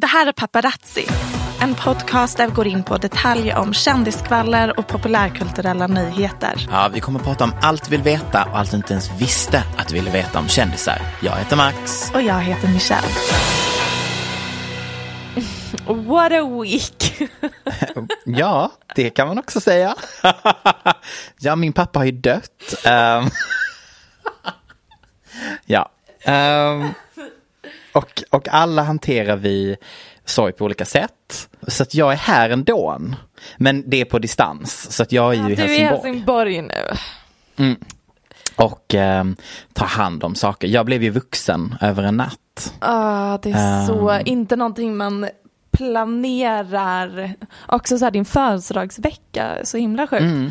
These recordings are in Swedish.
Det här är Paparazzi, en podcast där vi går in på detaljer om kändiskvaller och populärkulturella nyheter. Ja, vi kommer att prata om allt vi vill veta och allt du inte ens visste att du ville veta om kändisar. Jag heter Max. Och jag heter Michelle. What a week! Ja, det kan man också säga. ja, min pappa har ju dött. Ehm. ja. Ehm. Och, och alla hanterar vi sorg på olika sätt. Så att jag är här ändå. Men det är på distans. Så att jag är ju i Du är i Helsingborg. Helsingborg nu. Och ehm, tar hand om saker. Jag blev ju vuxen över en natt. Ah, det är så, Ehm. inte någonting man planerar. Också så här din födelsedagsvecka, så himla sjukt. Mm.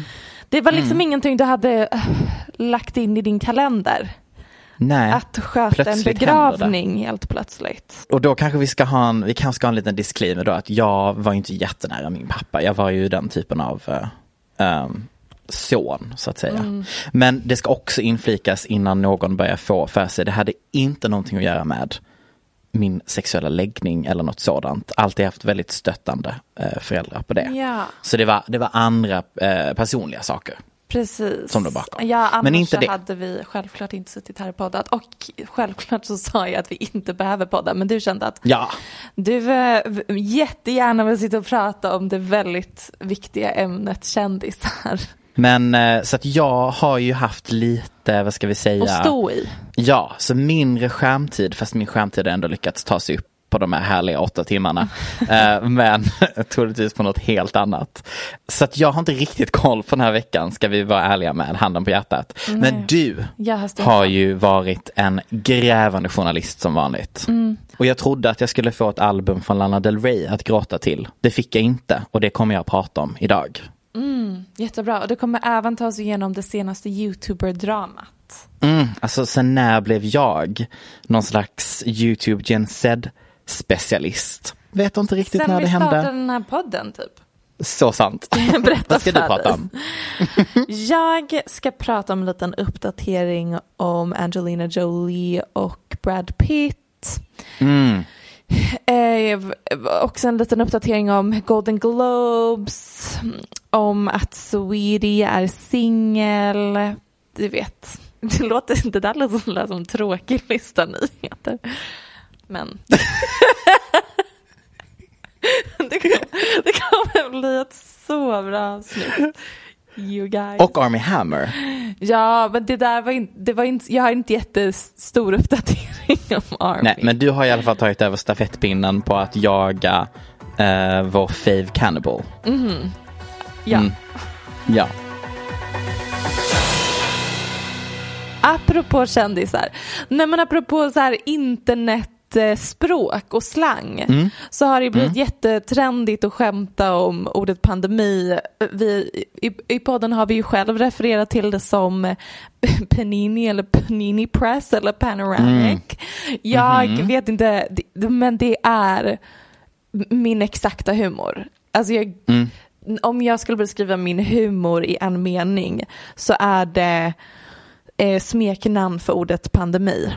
Det var liksom ingenting du hade eh, lagt in i din kalender. Nej. Att sköta en plötsligt begravning helt plötsligt. Och då kanske vi ska ha en, vi kanske ska ha en liten disclaimer då att jag var inte jättenära min pappa. Jag var ju den typen av eh, ehm, son så att säga. Men det ska också inflikas innan någon börjar få för sig. Det hade inte någonting att göra med min sexuella läggning eller något sådant. Alltid haft väldigt stöttande eh, föräldrar på det. Ja, Så det var, det var andra eh, personliga saker. Precis. Som låg bakom. Ja, annars Men inte så det. hade vi självklart inte suttit här och poddat. Och självklart så sa jag att vi inte behöver podda. Men du kände att Ja, du eh, jättegärna vill sitta och prata om det väldigt viktiga ämnet kändisar. men eh, så att jag har ju haft lite, vad ska vi säga? Och stå i. Ja, så mindre skärmtid, fast min skärmtid har ändå lyckats ta sig upp på de här härliga åtta timmarna. Eh, men troligtvis på något helt annat. Så att jag har inte riktigt koll på den här veckan, ska vi vara ärliga med, handen på hjärtat. Men du har har ju varit en grävande journalist som vanligt. Mm. Och jag trodde att jag skulle få ett album från Lana Del Rey att gråta till. Det fick jag inte och det kommer jag att prata om idag. Jättebra. Och du kommer även ta oss igenom det senaste YouTuber-dramat. Mm, alltså sen när blev jag någon slags YouTube Gen Z specialist? Vet inte riktigt Sen när vi det startade hände. den här podden typ. Så sant. Berätta Vad ska du prata om? Jag ska prata om en liten uppdatering om Angelina Jolie och Brad Pitt. Mm. Eh, också en liten uppdatering om Golden Globes, om att Sweetie är singel. Du vet, det, låter, det där låter som en tråkig lista nyheter. Men det, kommer, det kommer bli ett så bra avsnitt. You guys. Och Army Hammer. Ja, men det där var inte, det var inte, jag har inte jättestor uppdatering om Army. Nej, men du har i alla fall tagit över stafettpinnen på att jaga eh, vår fave cannibal. ja. Mm. Ja. Apropå kändisar. Nej men apropå så här internet poddspråk och slang så har det blivit jättetrendigt att skämta om ordet pandemi. Vi, i, I podden har vi ju själv refererat till det som Panini eller Panini Press eller Panoramic. Jag vet inte, men det är min exakta humor. Alltså jag, Om jag skulle beskriva min humor i en mening så är det eh, smeknamn för ordet pandemi.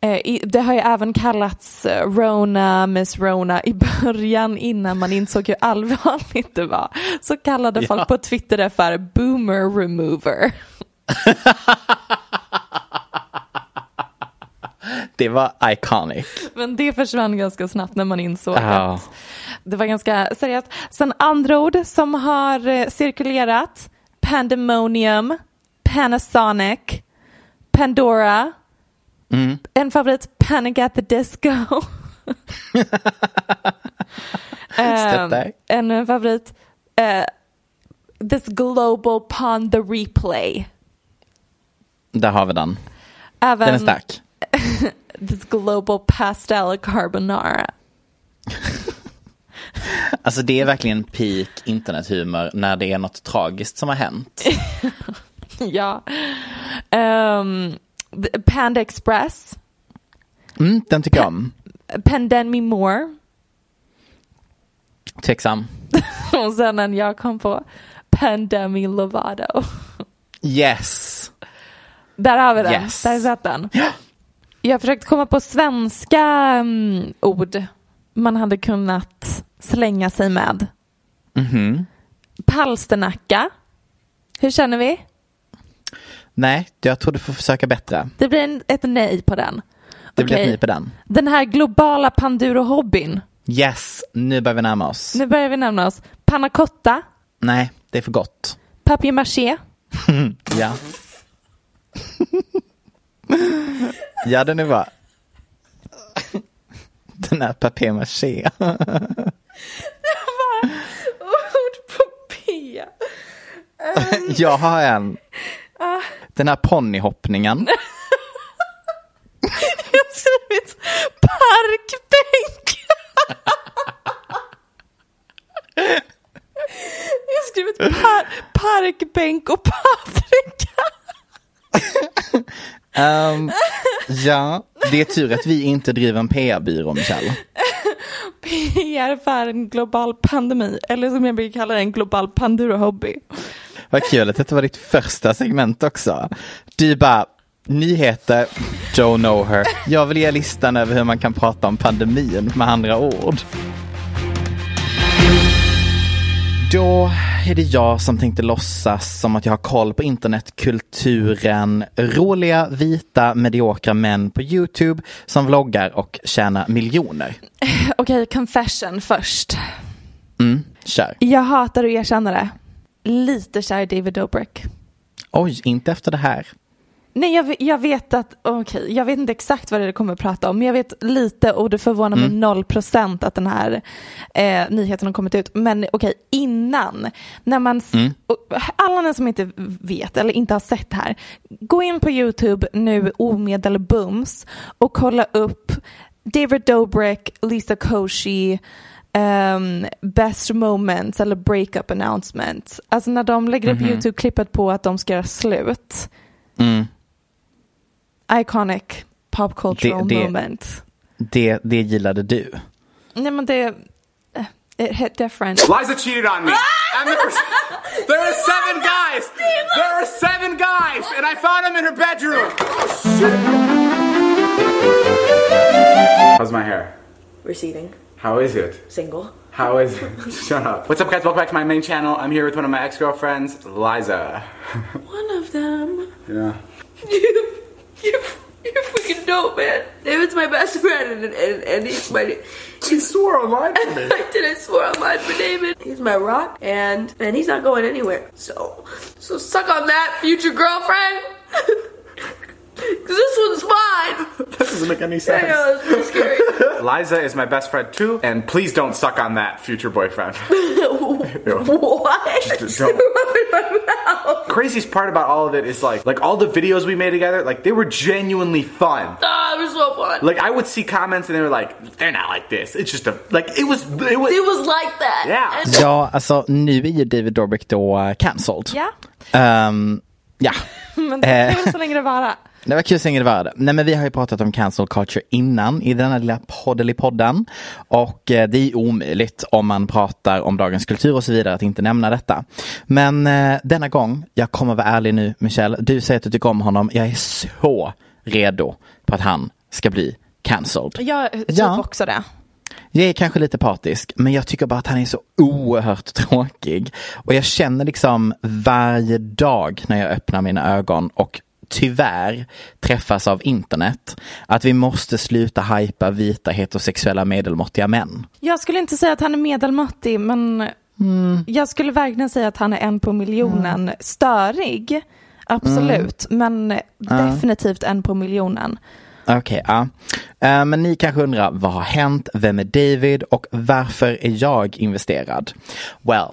Eh, det har ju även kallats eh, Rona, Miss Rona i början innan man insåg hur allvarligt det var. Så kallade folk på Twitter det för boomer remover. Det var iconic. Men det försvann ganska snabbt när man insåg Ja. att det var ganska seriöst. Sen andra ord som har eh, cirkulerat. Pandemonium, Panasonic, Pandora, en favorit Panic at the Disco. Stöttar. en favorit eh, This Global Pond the Replay. Där har vi den. Även Den är stark. This Global Pastel Carbonara. Alltså det är verkligen peak internethumor när det är något tragiskt som har hänt. ja. Um, Panda Express, Mm, den tycker jag om. Pandemi More Tveksam. och sen en jag kom på Pandemi Lovato. Yes. Där har vi den, Yes. där satt den. Jag har försökt komma på svenska mm, ord man hade kunnat slänga sig med. Mhm. Palsternacka. Hur känner vi? Nej, jag tror du får försöka bättre. Det blir en, ett nej på den. Det blir ett nej på den. Den här globala panduro-hobbyn. Yes, nu börjar vi närma oss. Nu börjar vi nämna oss. Panna cotta, Nej, det är för gott. papier-maché, Ja. ja, den är bra. Den här papier-maché. ord på P. Jag har en. Den här ponnyhoppningen. Jag har skrivit parkbänk. Jag har skrivit par parkbänk och paprika. Ehm, ja, det är tur att vi inte driver en PR-byrå, Michelle. PR för en global pandemi, eller som jag brukar kalla det, en global panduro-hobby. Vad kul att detta var ditt första segment också. Du bara, nyheter, don't know her. Jag vill ge listan över hur man kan prata om pandemin med andra ord. Då är det jag som tänkte låtsas som att jag har koll på internetkulturen. Roliga, vita, mediokra män på YouTube som vloggar och tjänar miljoner. Okej, confession först. Mm, kör. Jag hatar att erkänna det. Lite kär i David Dobrik. Oj, inte efter det här. Nej, jag, vet- jag vet att, okej, jag vet inte exakt vad det kommer att prata om, men jag vet lite och det förvånar mig noll procent att den här eh, nyheten har kommit ut. Men okej, innan, när man, och alla ni som inte vet eller inte har sett det här, gå in på YouTube nu omedelbums och kolla upp David Dobrik, Lisa Koshy, ehm, best moments eller breakup announcements. Alltså när de lägger upp YouTube-klippet på att de ska göra slut. Mm. Iconic pop cultural Det- det- moment. Det, det gillade du. Nej men det, eh, it hit different. Liza cheated on me. and there were, there were seven guys. There were seven guys, and I found them in her bedroom. How's my hair? Receding. How is it? Single. How is it? Shut up. What's up, guys? Welcome back to my main channel. I'm here with one of my ex-girlfriends, Liza. One of them. Yeah. You, you, you're freaking dope, man. David's my best friend, and, and, and he's my. He swore online to me. I didn't swear on mine for David. He's my rock, and and he's not going anywhere. So, so suck on that, future girlfriend. Cause this one's mine. That doesn't make any I sense. know, it's pretty scary. Liza is my best friend too, and please don't suck on that, future boyfriend. what? Just don't. Rub in my mouth. Craziest part about all of it is like, like all the videos we made together, like they were genuinely fun. Ah, it was so fun. Like I would see comments and they were like, they're not like this. It's just a like it was it was it was like that. Yeah. And Ja, alltså nu är ju David Dobrik då uh, cancelled. Ja, Ehm, ja. men det är väl så länge det vara. Det var kul det var. Nej men vi har ju pratat om cancel culture innan i denna lilla poddelipodden. Och eh, det är omöjligt om man pratar om dagens kultur och så vidare att inte nämna detta. Men eh, denna gång, jag kommer vara ärlig nu Michelle, du säger att du tycker om honom. Jag är så redo på att han ska bli cancelled. Jag typ Ja. också det. Jag är kanske lite partisk, men jag tycker bara att han är så oerhört tråkig. Och jag känner liksom varje dag när jag öppnar mina ögon och tyvärr träffas av internet att vi måste sluta hypa vita heterosexuella medelmåttiga män. Jag skulle inte säga att han är medelmåttig, men Mm. jag skulle verkligen säga att han är en på miljonen. Störig, absolut, Mm. men definitivt en på miljonen. Okej, ja. Eh, men ni kanske undrar vad har hänt? Vem är David? Och varför är jag investerad? Well,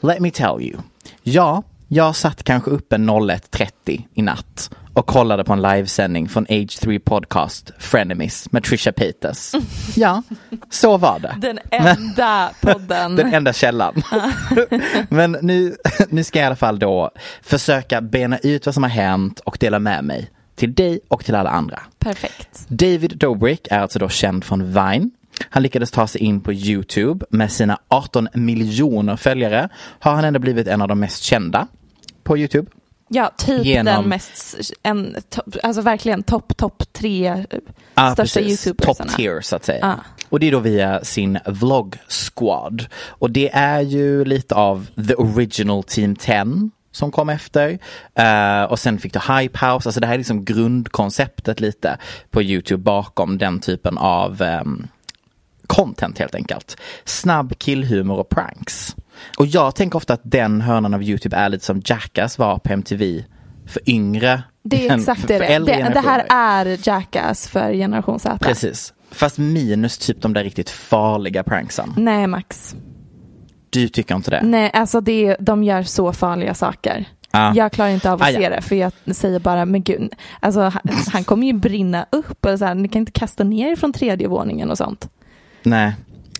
let me tell you. Ja, jag satt kanske uppe 01.30 i natt och kollade på en livesändning från Age 3 Podcast Frenemies med Trisha Paytas. Ja, så var det. Den enda podden. Den enda källan. Men nu, nu ska jag i alla fall då försöka bena ut vad som har hänt och dela med mig till dig och till alla andra. Perfekt. David Dobrik är alltså då känd från Vine. Han lyckades ta sig in på Youtube med sina 18 miljoner följare. Har han ändå blivit en av de mest kända på Youtube. Ja, typ Genom- den mest, en, topp- alltså verkligen topp, topp tre eh, Ah, största youtubersarna. Top tier så att säga. Ah. Och det är då via sin vlogg squad. Och det är ju lite av the original team 10 som kom efter. Eh, och sen fick du Hype House, alltså det här är liksom grundkonceptet lite på Youtube bakom den typen av ehm, content helt enkelt. Snabb killhumor och pranks. Och jag tänker ofta att den hörnan av Youtube är lite som Jackass var på MTV för yngre. Det är exakt för- det. för Det, det, här är Jackass för generation Z. Precis. Fast minus typ de där riktigt farliga pranksen. Nej, Max. Du tycker inte det? Nej, alltså det, de gör så farliga saker. Ah. Jag klarar inte av att Ah, ja. se det för jag säger bara, men gud, alltså han, han kommer ju brinna upp och så här, ni kan inte kasta ner från tredje våningen och sånt. Nej.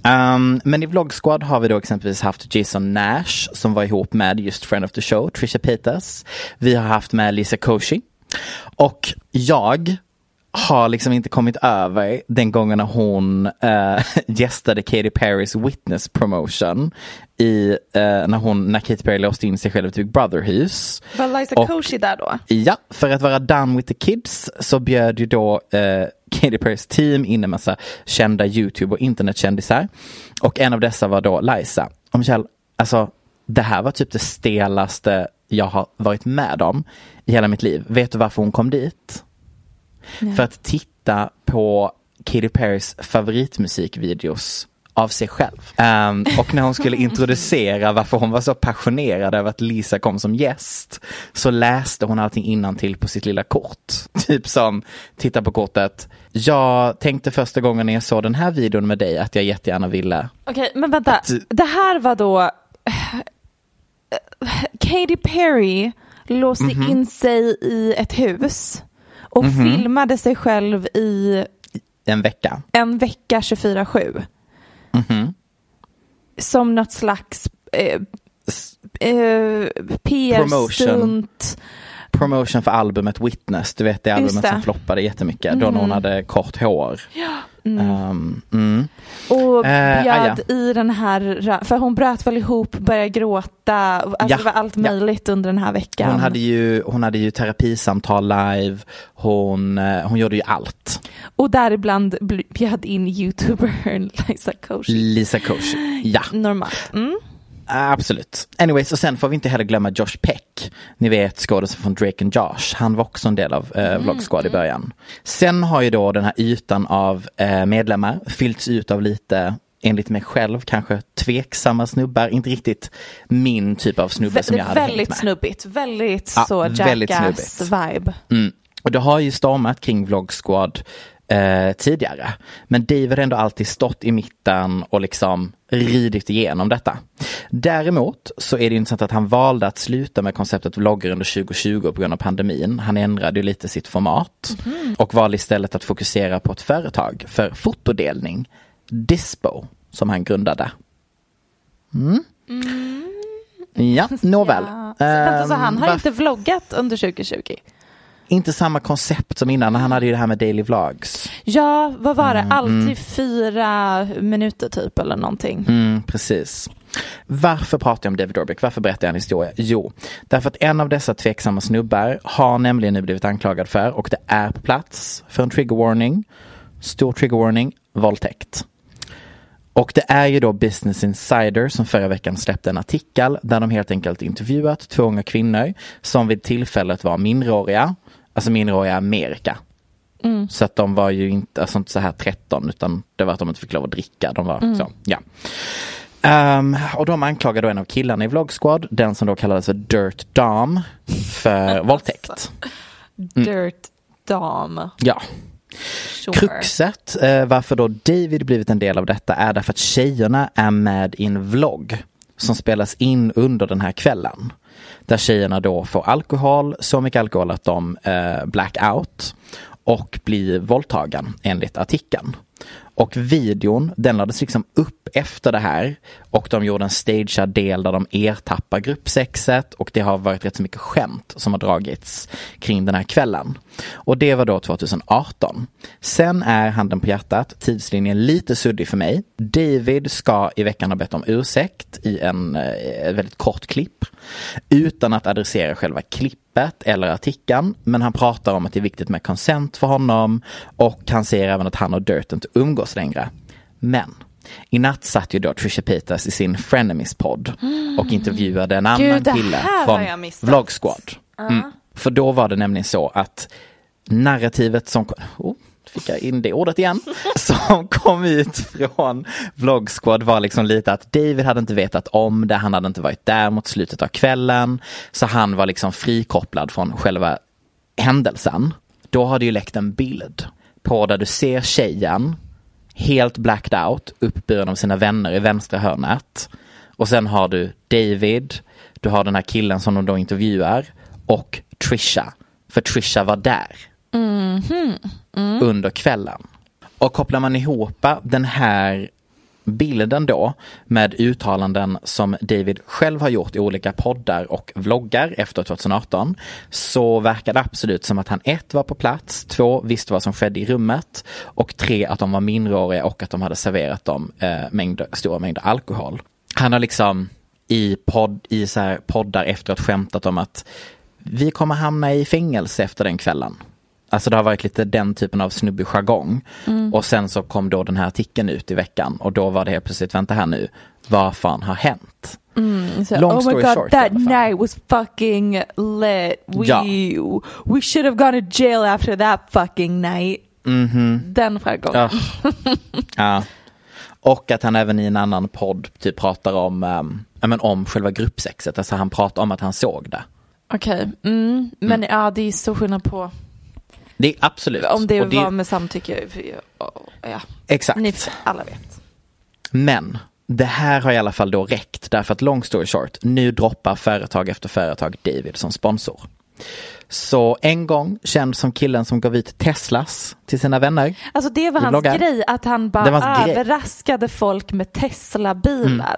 Um, men i Vlog Squad har vi då exempelvis haft Jason Nash som var ihop med just Friend of the Show, Trisha Paytas. Vi har haft med Lisa Koshy. Och jag har liksom inte kommit över den gången när hon uh, gästade Katy Perrys Witness promotion i, eh, när hon, när Katy Perry låste in sig själv i ett Big Brother-hus. Var Liza Och- Koshy där då? Ja, för att vara done with the kids så bjöd ju då eh, Katy Perrys team in en massa kända YouTube och internetkändisar. Och en av dessa var då Liza. Och Michelle, alltså det här var typ det stelaste jag har varit med om i hela mitt liv. Vet du varför hon kom dit? För att titta på Katy Perrys favoritmusikvideos av sig själv. Ehm, och när hon skulle introducera varför hon var så passionerad över att Lisa kom som gäst så läste hon allting till på sitt lilla kort. Typ som, titta på kortet. Jag tänkte första gången när jag såg den här videon med dig att jag jättegärna ville. Okej, men vänta. Att- Det här var då Katy Perry låste Mhm. in sig i ett hus och filmade sig själv i En vecka. en vecka 24-7. Mhm. Som något slags eh, eh, PR-stunt. Promotion för albumet Witness, du vet det albumet det. som floppade jättemycket då när hon hade kort hår. Ehm, mm. Och Eh, bjöd ah, i den här, för hon bröt väl ihop, började gråta, alltså Ja, det var allt ja. möjligt under den här veckan. Hon hade ju, hon hade ju terapisamtal live, hon, eh, hon gjorde ju allt. Och däribland bl- bjöd in youtubern Liza Koshy. Lisa Koshy, ja. Normalt. Mm. Absolut. Anyways, och sen får vi inte heller glömma Josh Peck. Ni vet skådespelaren från Drake and Josh. Han var också en del av eh, Vlog Squad i början. Sen har ju då den här ytan av eh, medlemmar fyllts ut av lite enligt mig själv kanske tveksamma snubbar. Inte riktigt min typ av snubbe som jag hade väldigt snubbigt, väldigt Ja, så jackass-vibe. Mm. Och det har ju stormat kring Vlog Squad eh, tidigare. Men Dave har ändå alltid stått i mitten och liksom ridit igenom detta. Däremot så är det intressant att han valde att sluta med konceptet vloggar under 2020 på grund av pandemin. Han ändrade ju lite sitt format och valde istället att fokusera på ett företag för fotodelning, Dispo, som han grundade. Mm. Ja, nåväl. Ja. Så, vänta, så han har Ehm, inte vloggat under 2020? Inte samma koncept som innan, han hade ju det här med daily vlogs. Ja, vad var det? Mm, Alltid mm. fyra minuter typ eller någonting. Mm, precis. Varför pratar jag om David Dobrik? Varför berättar jag en historia? Jo, därför att en av dessa tveksamma snubbar har nämligen nu blivit anklagad för, och det är på plats, för en trigger warning, stor trigger warning, våldtäkt. Och det är ju då Business Insider som förra veckan släppte en artikel där de helt enkelt intervjuat två unga kvinnor som vid tillfället var minderåriga, alltså minderåriga i Amerika. Mm. Så att de var ju inte, alltså inte så här 13 utan det var att de inte fick lov att dricka. De var Mm. så, ja. Ehm, och de anklagade då en av killarna i Vlog Squad, den som då kallades för Dirt Dom, för våldtäkt. Dirt dam. Ja. Sure. Kruxet, eh, varför då David blivit en del av detta är därför att tjejerna är med i en vlogg som spelas in under den här kvällen. Där tjejerna då får alkohol, så mycket alkohol att de eh, blackout och blir våldtagen enligt artikeln. Och videon, den lades liksom upp efter det här och de gjorde en stagead del där de ertappar gruppsexet och det har varit rätt så mycket skämt som har dragits kring den här kvällen. Och det var då 2018. Sen är handen på hjärtat, tidslinjen lite suddig för mig. David ska i veckan ha bett om ursäkt i en eh, väldigt kort klipp utan att adressera själva klippet eller artikeln. Men han pratar om att det är viktigt med konsent för honom och han säger även att han och Dirt inte umgås längre. Men i natt satt ju då Trisha Paytas i sin Frenemies-podd och intervjuade en annan Gud, det kille från. Vlog Squad. Mm. För då var det nämligen så att narrativet som oh, fick jag in det ordet igen, som kom ut från Vlog Squad var liksom lite att David hade inte vetat om det, han hade inte varit där mot slutet av kvällen, så han var liksom frikopplad från själva händelsen. Då har det ju läckt en bild på där du ser tjejen helt blacked out, uppburen av sina vänner i vänstra hörnet. Och sen har du David, du har den här killen som de då intervjuar och Trisha. För Trisha var där under kvällen. Och kopplar man ihop den här bilden då med uttalanden som David själv har gjort i olika poddar och vloggar efter 2018 så verkar det absolut som att han ett var på plats, två visste vad som skedde i rummet och tre att de var minderåriga och att de hade serverat dem eh, mängder, stora mängder alkohol. Han har liksom i, podd, i så här poddar efteråt skämtat om att vi kommer hamna i fängelse efter den kvällen. Alltså det har varit lite den typen av snubbig jargong. Mm. Och sen så kom då den här artikeln ut i veckan och då var det helt plötsligt, vänta här nu, vad fan har hänt? Mm, så, Long oh my story god, short, that night was fucking lit. We, Ja. we should have gone to jail after that fucking night. Mhm. Den jargongen. Ja. Och att han även i en annan podd typ pratar om, um, men om själva gruppsexet, alltså han pratar om att han såg det. Okej, mm, men ja det är så skillnad på Det är absolut. om det, Och var med samtycke. Ja, Exakt. ni alla vet. Men det här har i alla fall då räckt därför att long story short, nu droppar företag efter företag David som sponsor. Så en gång känd som killen som gav ut Teslas till sina vänner. Alltså det var hans vloggar. grej, att han bara hans grej. överraskade folk med Tesla-bilar.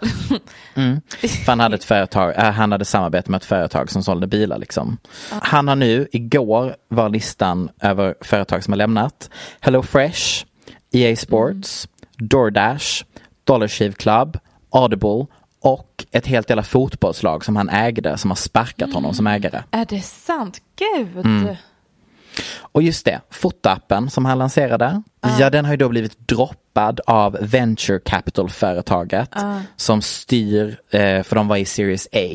Mm. För han hade ett företag, äh, han hade samarbete med ett företag som sålde bilar liksom. Han har nu, igår var listan över företag som har lämnat Hello Fresh, EA Sports, DoorDash, Dollar Shave Club, Audible och ett helt jävla fotbollslag som han ägde som har sparkat honom som ägare. Är det sant? Gud. Mm. Och just det, fotoappen som han lanserade, ja den har ju då blivit droppad av venture capital-företaget som styr, eh, för de var i Series A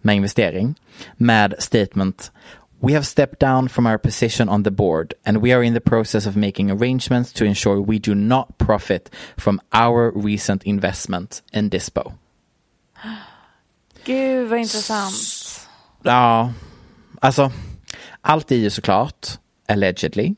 med investering, med statement We have stepped down from our position on the board and we are in the process of making arrangements to ensure we do not profit from our recent investment in Dispo. Gud vad intressant. Ja, alltså allt är ju såklart allegedly.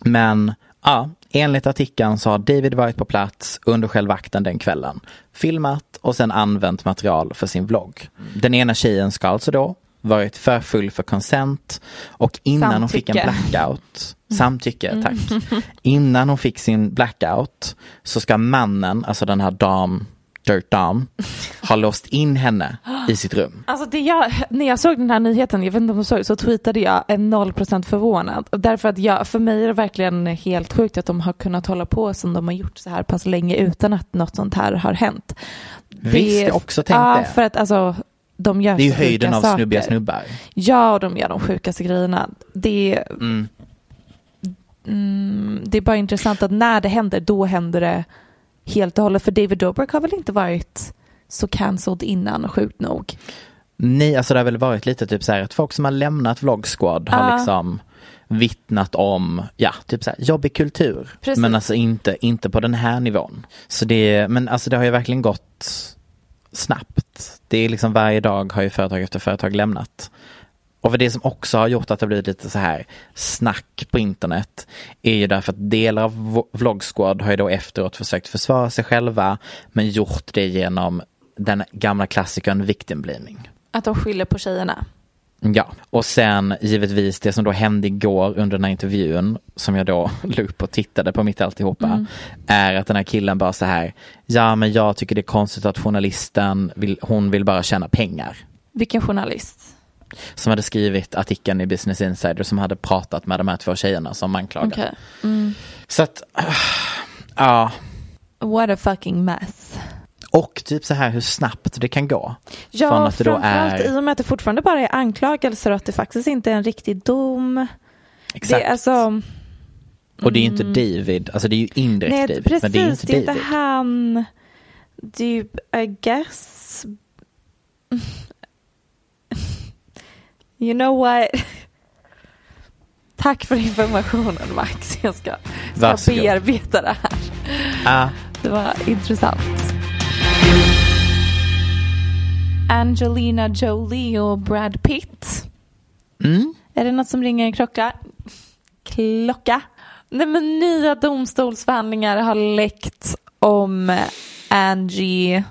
Men ja, enligt artikeln så har David varit på plats under själva akten den kvällen. Filmat och sen använt material för sin vlogg. Den ena tjejen ska alltså då varit för full för consent och innan hon fick en Samtycke. blackout, samtycke tack, innan hon fick sin blackout så ska mannen, alltså den här dam, dirt dam, ha låst in henne i sitt rum. Alltså det jag, när jag såg den här nyheten, jag vet inte om du såg så tweetade jag en 0% förvånad. Därför att jag, för mig är det verkligen helt sjukt att de har kunnat hålla på som de har gjort så här pass länge utan att något sånt här har hänt. Visst, jag har också tänkt ja, det. för att alltså de gör Det är ju höjden av saker. snubbiga snubbar. Ja, och de gör de sjukaste grejerna. Det, Mm. mm, det är bara intressant att när det händer, då händer det helt och hållet. För David Dobrik har väl inte varit så cancelled innan, sjukt nog. Nej, alltså det har väl varit lite typ så här att folk som har lämnat Vlog Squad har Ja. liksom vittnat om, ja, typ så här jobbig kultur. Precis. Men alltså inte, inte på den här nivån. Så det, men alltså det har ju verkligen gått snabbt. Det är liksom varje dag har ju företag efter företag lämnat. Och för det som också har gjort att det blivit lite så här snack på internet är ju därför att delar av Vo- Vlog Squad har ju då efteråt försökt försvara sig själva men gjort det genom den gamla klassikern victim blaming. Att de skyller på tjejerna. Ja, och sen givetvis det som då hände igår under den här intervjun som jag då la upp och tittade på mitt alltihopa Mm. är att den här killen bara så här ja men jag tycker det är konstigt att journalisten vill, hon vill bara tjäna pengar. Vilken journalist? Som hade skrivit artikeln i Business Insider som hade pratat med de här två tjejerna som anklagade. Okej. Mm. Så att, ja. What a fucking mess. Och typ så här hur snabbt det kan gå. Från Ja, att det då framförallt är, i och med att det fortfarande bara är anklagelser och att det faktiskt inte är en riktig dom. exakt. Det är alltså, och det är ju inte David, alltså det är ju indirekt nej, David. precis, men det är ju inte det är inte han. Är ju, I guess. You know what? Tack för informationen Max. Jag ska, ska Varsågod. bearbeta det här. Ja. Det var intressant. Angelina Jolie och Brad Pitt. Mm. Är det något som ringer en klocka? Klocka? Nej men nya domstolsförhandlingar har läckt om Angie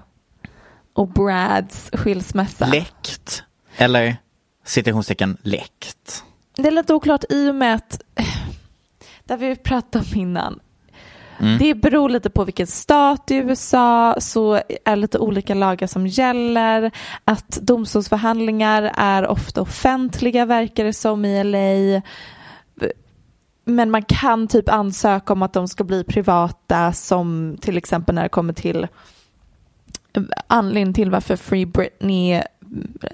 och Brads skilsmässa. Läckt. Eller citationstecken läckt. Det är lite oklart i och med att, där vi pratade om innan, Mm. det beror lite på vilken stat i USA så är det lite olika lagar som gäller. Att domstolsförhandlingar är ofta offentliga verkar det som i LA. Men man kan typ ansöka om att de ska bli privata som till exempel när det kommer till anledningen till varför Free Britney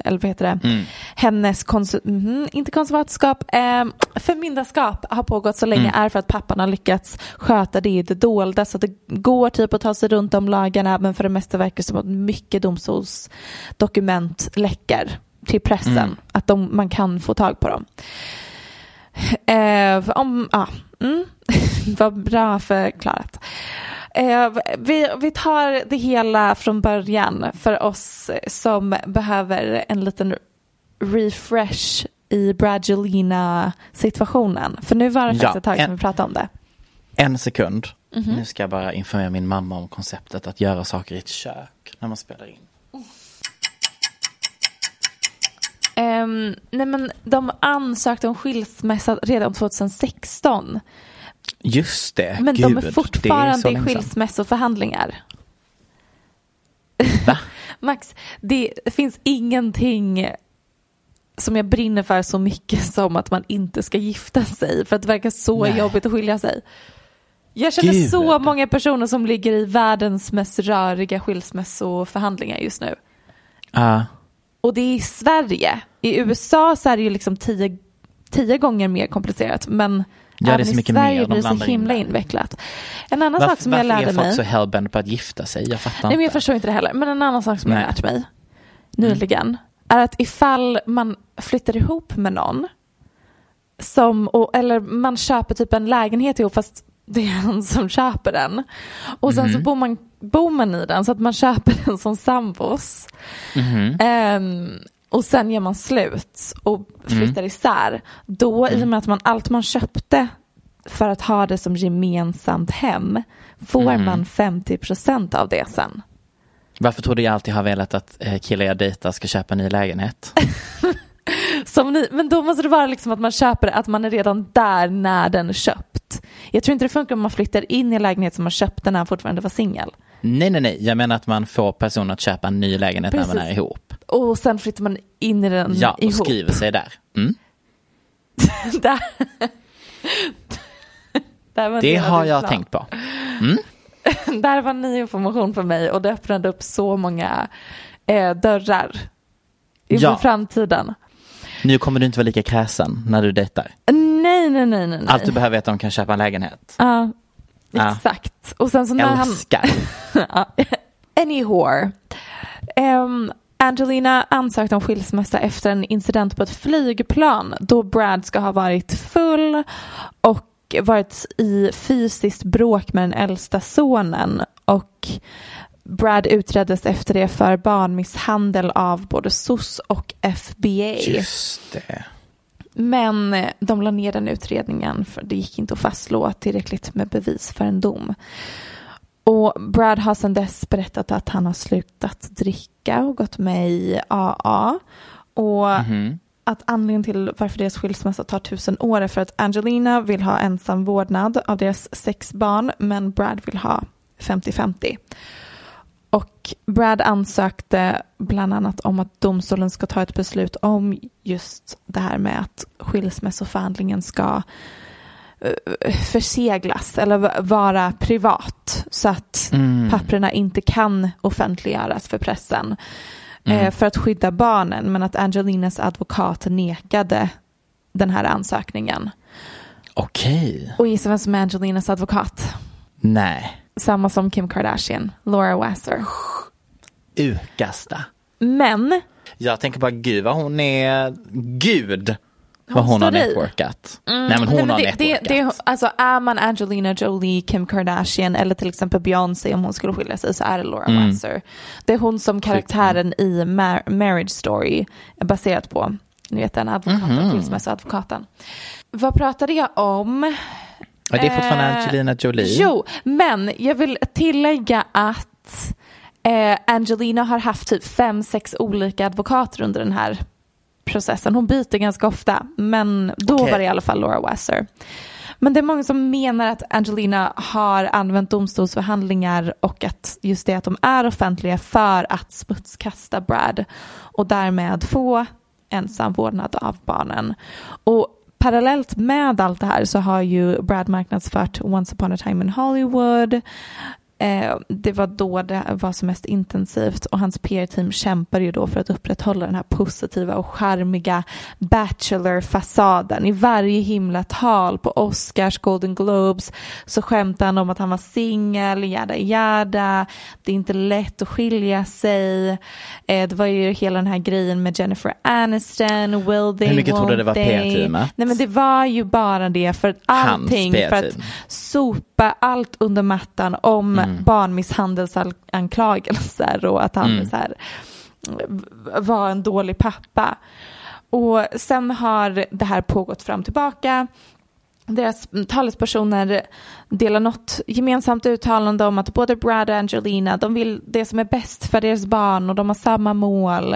eller vad heter det, Mm. hennes, konsu- mhm, inte konservatskap, eh, förmyndarskap har pågått så länge Mm. är för att pappan har lyckats sköta det i det dolda så att det går typ att ta sig runt de lagarna men för det mesta verkar det som att mycket domstolsdokument läcker till pressen, Mm. att de, man kan få tag på dem. Eh, om, ja, mm, vad bra förklarat. Eh, vi, vi tar det hela från början för oss som behöver en liten refresh i Bradgelina situationen. För nu var det Ja, faktiskt ett tag sedan vi pratade om det. En sekund. Mhm. Nu ska jag bara informera min mamma om konceptet att göra saker i ett kök när man spelar in. Ehm, nej men de ansökte om skilsmässa redan 2016. Just det, Men gud. de är fortfarande i skilsmässoförhandlingar. Va? Max, det finns ingenting som jag brinner för så mycket som att man inte ska gifta sig. För att det verkar så Nej. jobbigt att skilja sig. Jag känner Gud. så många personer som ligger i världens mest röriga skilsmässoförhandlingar just nu. Ja. Och det är i Sverige. I USA så är det ju liksom tio, tio gånger mer komplicerat. Men Det är även så i mycket mer. Sverige De blir det så in himla det. invecklat. En annan Varför, sak som jag varför lärde är folk mig. så hellbent på att gifta sig? Jag fattar Nej, men jag inte. förstår inte det heller. Men en annan sak som jag Nej. Mm. lärt mig nyligen är att ifall man flyttar ihop med någon som, och, eller man köper typ en lägenhet ihop fast det är han som köper den. Och sen Mhm. så bor man, bor man i den så att man köper den som sambos. Mhm. Ehm, och sen gör man slut och flyttar isär, då i och med att man allt man köpte för att ha det som gemensamt hem får man 50% av det sen. Varför tror du jag alltid har velat att eh, killar jag dejtar ska köpa en ny lägenhet? Som ni, men då måste det vara liksom att man köper att man är redan där när den är köpt. Jag tror inte det funkar om man flyttar in i en lägenhet som man köpte när han fortfarande var singel. nej, nej, nej. Jag menar att man får personen att köpa en ny lägenhet när man Precis. är ihop. Och sen flyttar man in i den Ja, och ihop. skriver sig där. Mm. där. där Det har jag plan. tänkt på. Där var ny information för mig och det öppnade upp så många eh, dörrar inför Ja. framtiden. Nu kommer du inte vara lika kräsen när du dejtar. Nej, nej, nej, nej. nej. Allt du behöver är att de kan köpa en lägenhet. Ja, Ja. exakt. Och sen så när han... Älskar. Ja. Any whore. Ehm, Angelina ansökte om skilsmässa efter en incident på ett flygplan då Brad ska ha varit full och varit i fysiskt bråk med den äldsta sonen och Brad utreddes efter det för barnmisshandel av både SOS och FBA. Just det. Men de la ner den utredningen för det gick inte att fastslå tillräckligt med bevis för en dom. Och Brad har sedan dess berättat att han har slutat dricka och gått med i AA. Och att anledningen till varför deras skilsmässa tar tusen år är för att Angelina vill ha ensam vårdnad av deras sex barn men Brad vill ha 50-50. Och Brad ansökte bland annat om att domstolen ska ta ett beslut om just det här med att skilsmässoförhandlingen ska förseglas eller vara privat så att papperna inte kan offentliggöras för pressen eh, för att skydda barnen men att Angelinas advokat nekade den här ansökningen. Okej. Och gissa vem som är Angelinas advokat? Nej. Samma som Kim Kardashian, Laura Wasser. Ukasta. Men Jag tänker bara gud vad hon är gud. Vad Hon hon har networkat. Nej men hon Nej, men har det, det, networkat. det, alltså är man Angelina Jolie, Kim Kardashian eller till exempel Beyoncé om hon skulle skilja sig så är det Laura Mm. Wasser. Det är hon som karaktären i Mar- Marriage Story är baserat på. Ni vet den advokaten, Mhm. skilsmässoadvokaten. Vad pratade jag om? Ja, det är fortfarande Eh, Angelina Jolie. Jo, men jag vill tillägga att eh, Angelina har haft typ fem, sex olika advokater under den här processen. Hon byter ganska ofta, men då Okej. var det i alla fall Laura Wasser. Men det är många som menar att Angelina har använt domstolsförhandlingar och att just det att de är offentliga för att smutskasta Brad och därmed få ensam vårdnad av barnen. Och parallellt med allt det här så har ju Brad marknadsfört Once upon a time in Hollywood. Eh, det var då det var som mest intensivt och hans PR-team kämpar ju då för att upprätthålla den här positiva och charmiga Bachelor-fasaden. I varje himla tal på Oscars, Golden Globes så skämtar han om att han var singel, jada jada. Det är inte lätt att skilja sig. Eh, det var ju hela den här grejen med Jennifer Aniston, will they, Hur mycket won't det var? PR-teamet? Nej men det var ju bara det för att allting för att sopa allt under mattan om Mm. barnmisshandelsanklagelser och att han Mm. så här, var en dålig pappa. Och sen har det här pågått fram och tillbaka. Deras talespersoner delar något gemensamt uttalande om att både Brad och Angelina, de vill det som är bäst för deras barn och de har samma mål.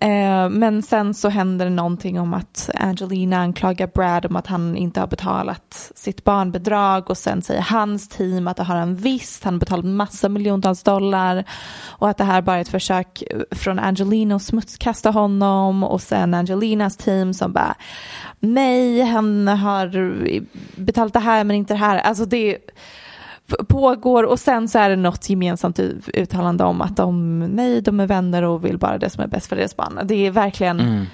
Eh, men sen så händer det någonting om att Angelina anklagar Brad om att han inte har betalat sitt barnbidrag och sen säger hans team att det har han visst, han har betalat massa miljontals dollar och att det här bara är ett försök från Angelina att smutskasta honom och sen Angelinas team som bara nej, han har betalat det här men inte det här. Alltså det pågår och sen så är det något gemensamt uttalande om att de, nej, de är vänner och vill bara det som är bäst för deras barn. Det är verkligen, Mm.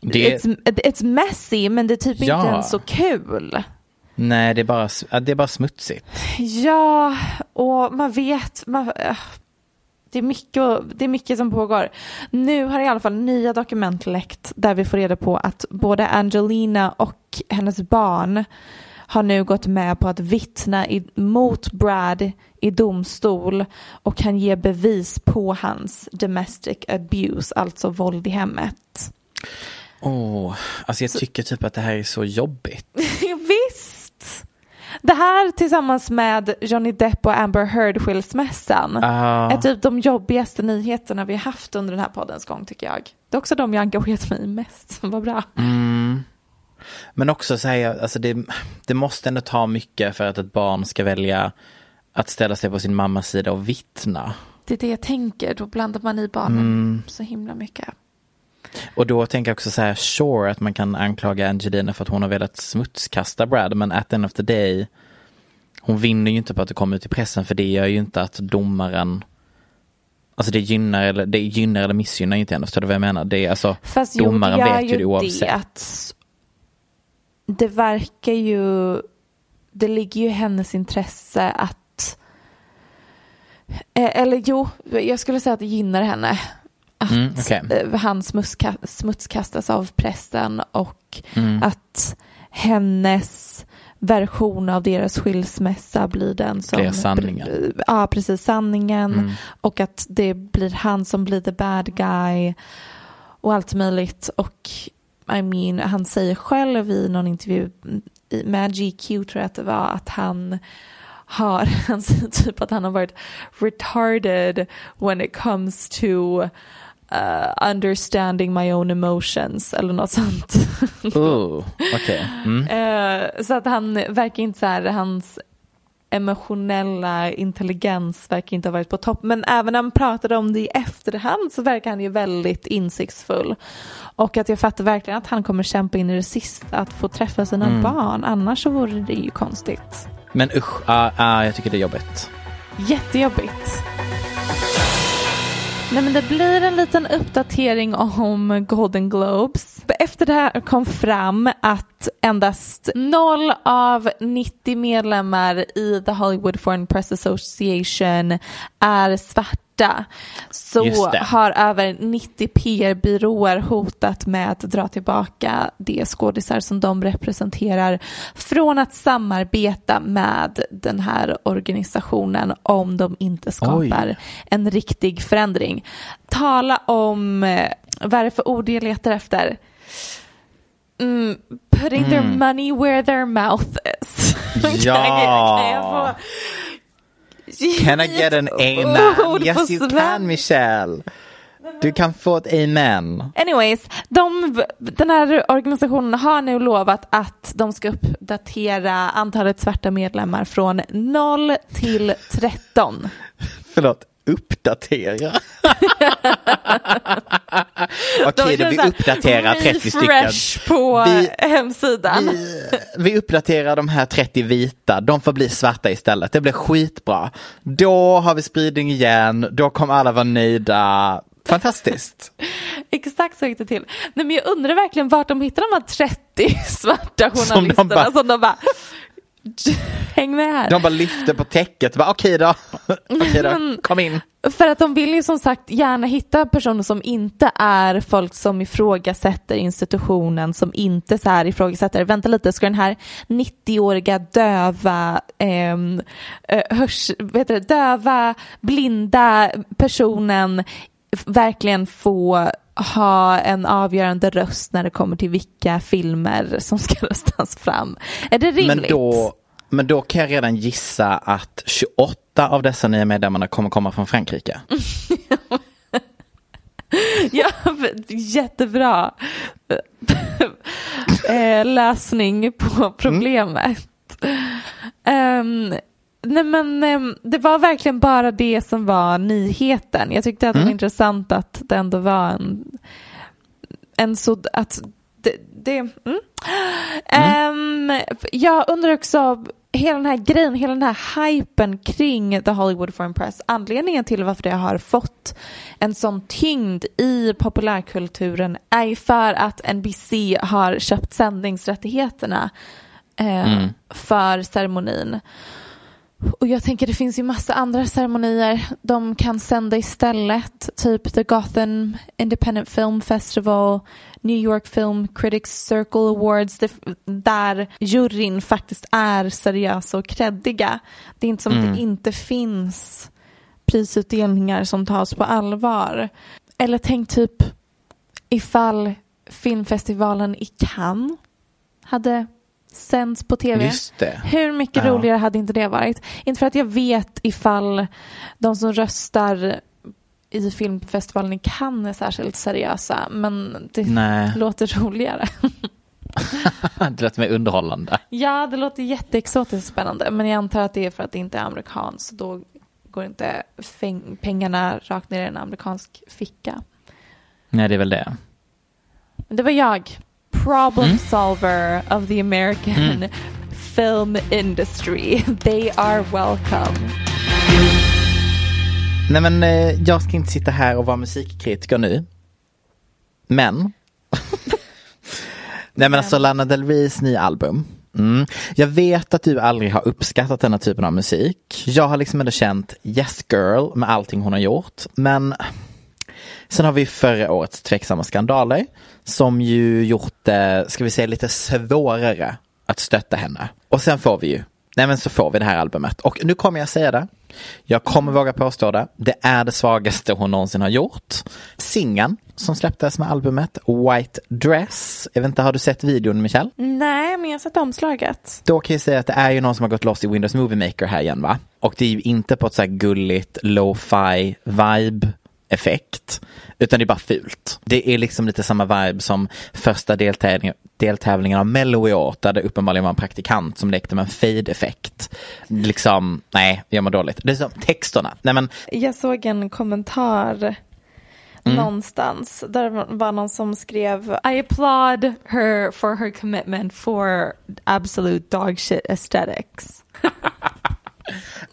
Det, it's, it's messy men det är typ Ja. inte ens så kul. nej, det är, bara, det är bara smutsigt. Ja, och man vet, man, äh, det, är mycket, det är mycket som pågår. Nu har i alla fall nya dokument läckt där vi får reda på att både Angelina och hennes barn har nu gått med på att vittna i, mot Brad i domstol och kan ge bevis på hans domestic abuse, alltså våld i hemmet. Åh, alltså jag tycker typ att det här är så jobbigt. Visst! Det här tillsammans med Johnny Depp och Amber Heard skilsmässan Ah. är typ de jobbigaste nyheterna vi har haft under den här poddens gång tycker jag. Det är också de jag engagerat mig i mest. Vad bra. Mm. Men också säga, alltså det, det måste ändå ta mycket för att ett barn ska välja att ställa sig på sin mammas sida och vittna. Det är det jag tänker, då blandar man i barnen Mm. så himla mycket. Och då tänker jag också så här, sure att man kan anklaga Angelina för att hon har velat smutskasta Brad, men at the end of the day, hon vinner ju inte på att det kommer ut i pressen, för det gör ju inte att domaren Alltså det gynnar eller, det gynnar eller missgynnar inte henne, förstår du vad jag menar? Det är alltså, Fast domaren jo, det vet ju det oavsett. det att det verkar ju, det ligger ju i hennes intresse att, eh, eller jo, jag skulle säga att det gynnar henne. Att Mm, okej. eh, han smutska, smutskastas av pressen och Mm. att hennes version av deras skilsmässa blir den som... Blir sanningen. Ja, precis, sanningen. Mm. Och att det blir han som blir the bad guy och allt möjligt. Och I mean, han säger själv i någon intervju med GQ tror jag att det var att han har, han säger typ att han har varit retarded when it comes to uh, understanding my own emotions eller något sånt. Oh, okej. Mm. Eh, så att han verkar inte så här, hans emotionella intelligens verkar inte ha varit på topp. Men även när han pratade om det i efterhand så verkar han ju väldigt insiktsfull. Och att jag fattar verkligen att han kommer kämpa in i det sista att få träffa sina Mm. barn. Annars så vore det ju konstigt. Men usch, ah, ah, jag tycker det är jobbigt. Jättejobbigt. Nej men det blir en liten uppdatering om Golden Globes. Efter det här kom fram att endast 0 av 90 medlemmar i The Hollywood Foreign Press Association är svarta. Så Just det. har över 90 PR-byråer hotat med att dra tillbaka de skådisar som de representerar från att samarbeta med den här organisationen om de inte skapar Oj. en riktig förändring. Tala om, eh, vad är det för ord jag letar efter? Mm, putting their Mm. money where their mouth is. Ja. kan jag få Can I get an amen? Yes you can Michelle. Du kan få ett amen. Anyways, de, den här organisationen har nu lovat att de ska uppdatera antalet svarta medlemmar från 0 till 13. Förlåt, uppdatera. Okej, då vi uppdaterar 30 stycken. på Vi- hemsidan. Vi, vi uppdaterar de här 30 vita, de får bli svarta istället. Det blir skitbra. Då har vi spridning igen, då kommer alla vara nöjda. Fantastiskt. Exakt så gick det till. Nej, men jag undrar verkligen vart de hittar de här 30 svarta Som de journalisterna bara- som de bara, häng med här. De bara lyfter på täcket, bara okej då, okej då, kom in. För att de vill ju som sagt gärna hitta personer som inte är folk som ifrågasätter institutionen, som inte så här ifrågasätter, vänta lite, ska den här 90-åriga döva, eh, hörs, vet du, döva, blinda personen verkligen få ha en avgörande röst när det kommer till vilka filmer som ska röstas fram. Är det rimligt? Men då, men då kan jag redan gissa att 28 av dessa nya medlemmarna kommer komma från Frankrike. Ja, jättebra eh, lösning på problemet. Ehm, nej men ehm, det var verkligen bara det som var nyheten. Jag tyckte att det var Mm. intressant att det ändå var en, en så att det, det mm. Ehm, jag undrar också hela den här grejen, hela den här hypen kring The Hollywood Foreign Press, anledningen till varför det har fått en sån tyngd i populärkulturen är ju för att NBC har köpt sändningsrättigheterna Mm. för ceremonin. Och jag tänker det finns ju massa andra ceremonier de kan sända istället. Typ The Gotham Independent Film Festival, New York Film Critics Circle Awards. Där juryn faktiskt är seriösa och kreddiga. Det är inte som Mm. att det inte finns prisutdelningar som tas på allvar. Eller tänk typ ifall filmfestivalen i Cannes hade sänds på tv. Hur mycket Ja. roligare hade inte det varit? Inte för att jag vet ifall de som röstar i filmfestivalen i Cannes är särskilt seriösa, men det Nej. låter roligare. det låter mer underhållande. ja, det låter jätteexotiskt spännande, men jag antar att det är för att det inte är amerikanskt, då går inte pengarna rakt ner i en amerikansk ficka. Nej, det är väl det. Men det var jag, problem Mm. solver of the American film industry. They are welcome. Nej men eh, jag ska inte sitta här och vara musikkritiker nu. Men. Nej men alltså Lana Del Reys nya album. Mm. Jag vet att du aldrig har uppskattat denna typen av musik. Jag har liksom ändå känt yes girl med allting hon har gjort. Men sen har vi förra årets tveksamma skandaler som ju gjort det, ska vi säga lite svårare att stötta henne. Och sen får vi ju, nej men så får vi det här albumet. Och nu kommer jag säga det. Jag kommer våga påstå det. Det är det svagaste hon någonsin har gjort. Singeln som släpptes med albumet White Dress. Jag vet inte, har du sett videon Michelle? Nej, men jag har sett omslaget. Då kan jag säga att det är ju någon som har gått loss i Windows Movie Maker här igen va? Och det är ju inte på ett så här gulligt lo-fi vibe effekt. Utan det är bara fult. Det är liksom lite samma vibe som första deltävlingen, deltävlingen av Mello i år. Där det uppenbarligen var en praktikant som lekte med en fade-effekt. Liksom, nej, jag mår dåligt. Det är som texterna. Nej men, Jag såg en kommentar någonstans där var någon som skrev I applaud her for her commitment for absolute dog shit aesthetics.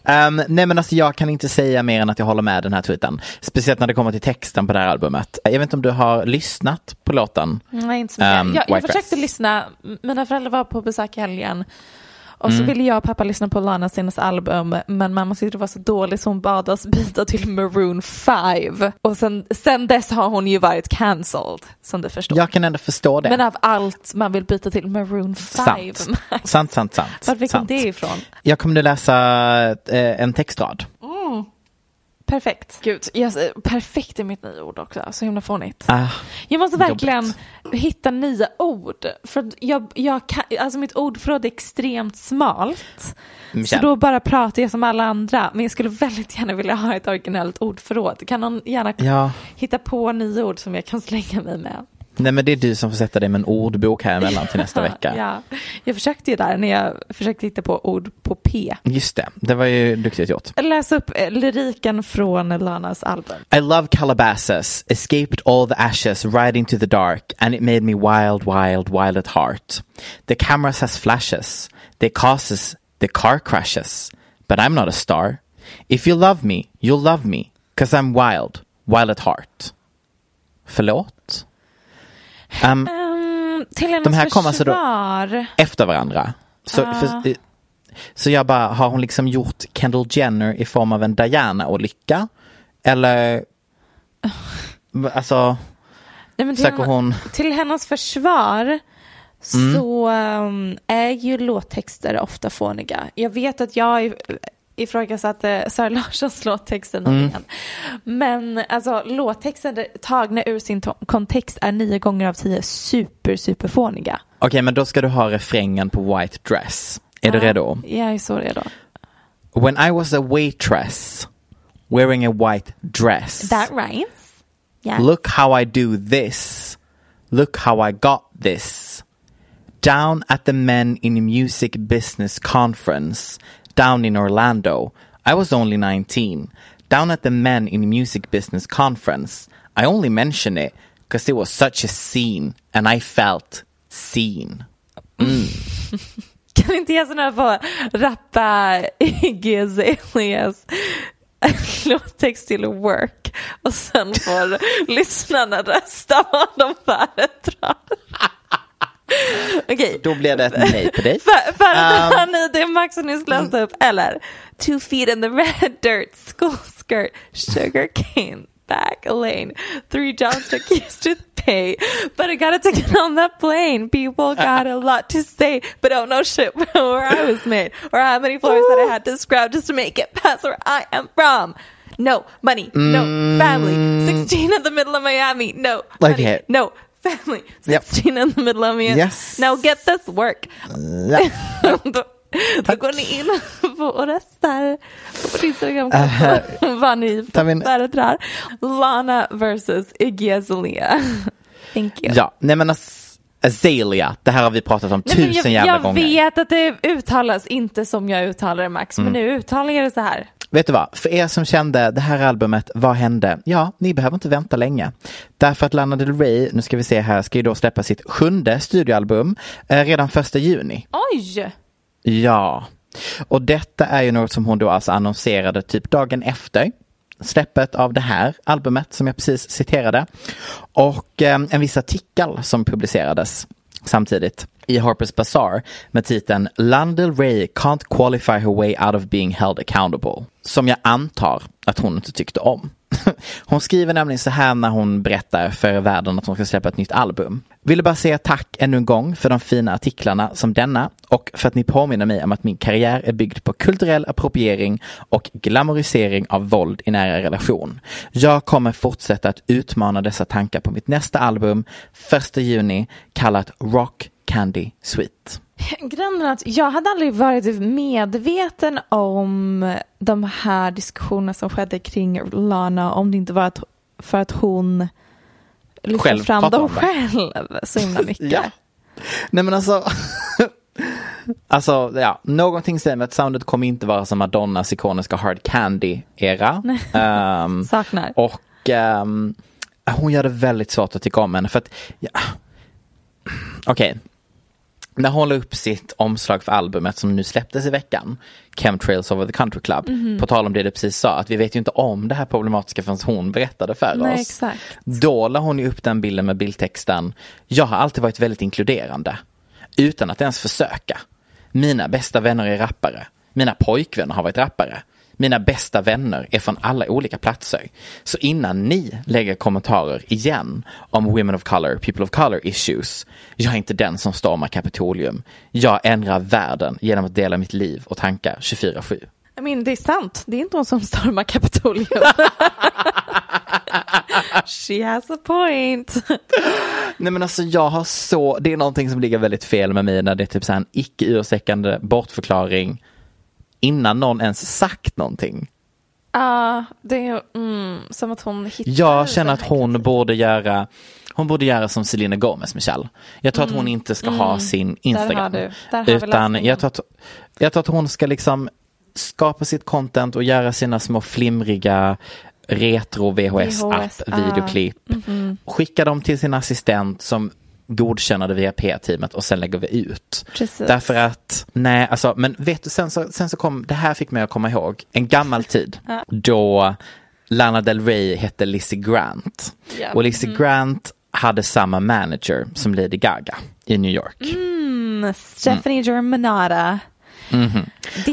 Um, nej men alltså jag kan inte säga mer än att jag håller med den här tweeten. Speciellt när det kommer till texten på det här albumet. Jag vet inte om du har lyssnat på låten? Nej, inte så mycket. Ehm, jag jag försökte lyssna, mina föräldrar var på besök i helgen. Och så Mm. ville jag och pappa lyssna på Lanas senaste album, men mamma tyckte det var så dåligt så hon bad oss byta till Maroon 5. Och sen, sen dess har hon ju varit cancelled, som du förstår. Jag kan ändå förstå det. Men av allt man vill byta till Maroon 5. Sant. Sant, sant, sant. Var fick hon det ifrån? Jag kommer nu läsa eh, en textrad. Perfekt. Gud, jag, perfekt är mitt nya ord också, så himla fånigt. Ah, Jag måste jobbigt. verkligen hitta nya ord. För jag, jag kan, alltså mitt ordförråd är extremt smalt. Men Så då bara pratar jag som alla andra. Men jag skulle väldigt gärna vilja ha ett originellt ordförråd. Kan någon gärna Ja, hitta på nya ord som jag kan slänga mig med? Nej men det är du som får sätta dig med en ordbok här emellan till nästa vecka. Ja. Jag försökte ju där när jag försökte hitta på ord på P. Just det, det var ju duktigt gjort. Läs upp eh, lyriken från Lanas album. I love Calabasas, escaped all the ashes right into the dark, and it made me wild, wild, wild at heart. The cameras has flashes, they causes the car crashes, but I'm not a star. If you love me, you'll love me, cause I'm wild, wild at heart. Förlåt? Um, Um, till hennes De här kom alltså då- efter varandra. Så, Ah. för, så jag bara, har hon liksom gjort Kendall Jenner i form av en Diana-olycka? Eller, alltså, Nej, men till, henne- hon... till hennes försvar Mm. så um, är ju låttexter ofta fåniga. Jag vet att jag ifrågasatte Sara Larssons låttexter Mm. nyligen. Men alltså låttexter tagna ur sin kontext är nio gånger av tio super, super fåniga. Okej, men då ska du ha refrängen på White Dress. Är du redo? Jag är så redo. When I was a waitress, wearing a white dress. That rhymes. Yeah. Look how I do this. Look how I got this. Down at the Men in Music Business Conference down in Orlando. I was only 19. Down at the Men in Music Business Conference. I only mention it because it was such a scene and I felt seen. Mm. Kan inte jag sådana här få rappa Iggy Azaleas låttext till work och sen får lyssnarna rösta vad de föredrar. Okej. Då blir det ett nej på dig. För, för att Um, han i det Max nyss läste upp, eller two feet in the red dirt, school skirt, sugar cane, back lane, three jobs to used to pay, but I got a ticket on that plane. People got a lot to say, but don't know shit where I was made or how many floors that I had to scrub just to make it past where I am from. No money, no family. 16 in the middle of Miami, no money, Okay. no family. Yep. 16 in the middle of Miami. Yes. Now get this work. Ja. då, då går ni in på och röstar på Instagram vad ni tar vi en- föredrar. Lana versus Iggy Azalea. Thank you. ja, nej men as- Azalea, det här har vi pratat om Nej, tusen jag, jävla jag gånger. vet att det uttalas inte som jag uttalar det Max, Mm. men nu uttalar jag det så här. Vet du vad, för er som kände det här albumet, vad hände? Ja, ni behöver inte vänta länge. Därför att Lana Del Rey, nu ska vi se här, ska ju då släppa sitt sjunde studioalbum eh, redan första juni. Oj! Ja, och detta är ju något som hon då alltså annonserade typ dagen efter släppet av det här albumet som jag precis citerade. Och eh, en viss artikel som publicerades samtidigt i Harper's Bazaar med titeln Lana Ray can't qualify her way out of being held accountable. Som jag antar att hon inte tyckte om. Hon skriver nämligen så här när hon berättar för världen att hon ska släppa ett nytt album. Ville bara säga tack ännu en gång för de fina artiklarna som denna och för att ni påminner mig om att min karriär är byggd på kulturell appropriering och glamorisering av våld i nära relation. Jag kommer fortsätta att utmana dessa tankar på mitt nästa album, 1 juni, kallat Rock Candy Sweet. Grejen att jag hade aldrig varit medveten om de här diskussionerna som skedde kring Lana om det inte var att, för att hon lyfte Själv fram dem själv så himla mycket. Ja. Nej men alltså, alltså ja, någonting säger mig att soundet kommer inte vara som Madonnas ikoniska Hard Candy-era. Ehm, Saknar. och ehm, hon gör det väldigt svårt att tycka om henne för att, ja, okej. När hon la upp sitt omslag för albumet som nu släpptes i veckan, Chemtrails over the Country Club, Mhm. på tal om det du precis sa, att vi vet ju inte om det här problematiska förrän hon berättade för Nej, oss. exakt. Då la hon ju upp den bilden med bildtexten Jag har alltid varit väldigt inkluderande. Utan att ens försöka. Mina bästa vänner är rappare. Mina pojkvänner har varit rappare. Mina bästa vänner är från alla olika platser. Så innan ni lägger kommentarer igen om women of color, people of color issues. Jag är inte den som stormar Kapitolium. Jag ändrar världen genom att dela mitt liv och tankar 24-7. I mean, det är sant. Det är inte hon som stormar Kapitolium. She has a point. Nej men alltså jag har så, det är någonting som ligger väldigt fel med mig när det är typ så här en icke ursäkande bortförklaring innan någon ens sagt någonting. Ja, det är mm, som att hon hittar Jag känner att hon borde göra Hon borde göra som Selena Gomez, Michelle. Jag tror att hon inte ska ha sin Mm. Där har Instagram. utan jag tror, att, jag tror att hon ska liksom skapa sitt content och göra sina små flimriga retro VHS app VHS, videoklipp. mhm. Skicka dem till sin assistent som godkänner det via P-teamet och sen lägger vi ut. Precis. Därför att, nej, alltså, men vet du, sen så, sen så kom, det här fick mig att komma ihåg en gammal tid Ja. då Lana Del Rey hette Lizzie Grant. Ja. Och Lizzie Mm. Grant hade samma manager som Lady Gaga i New York. Mm, Stephanie Germanata. Mhm.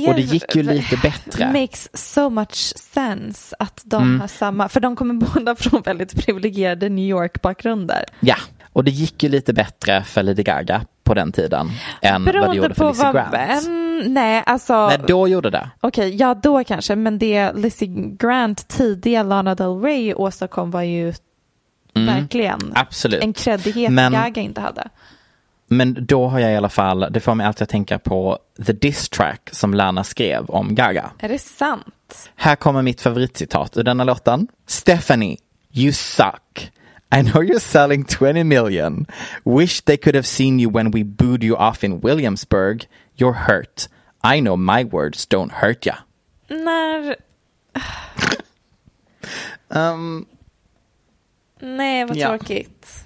Och det gick ju lite bättre. makes so much sense att de Mm. har samma, för de kommer båda från väldigt privilegierade New York-bakgrunder. Ja, och det gick ju lite bättre för Lady Gaga på den tiden än vad det Beroende gjorde för på Lizzie Grant. Mm, nej alltså. Nej, då gjorde det. Okej, ja då kanske, men det Lizzie Grant tidiga Lana Del Rey åstadkom var ju Mm, verkligen Absolut. en creddighet Men- Gaga inte hade. Men då har jag i alla fall, det får mig alltid att tänka på The Diss Track som Lana skrev om Gaga. Är det sant? Här kommer mitt favoritcitat ur denna låten. Stephanie, you suck. I know you're selling 20 million. Wish they could have seen you when we booed you off in Williamsburg. You're hurt. I know my words don't hurt ya. När, Um, nej vad Ja. tråkigt.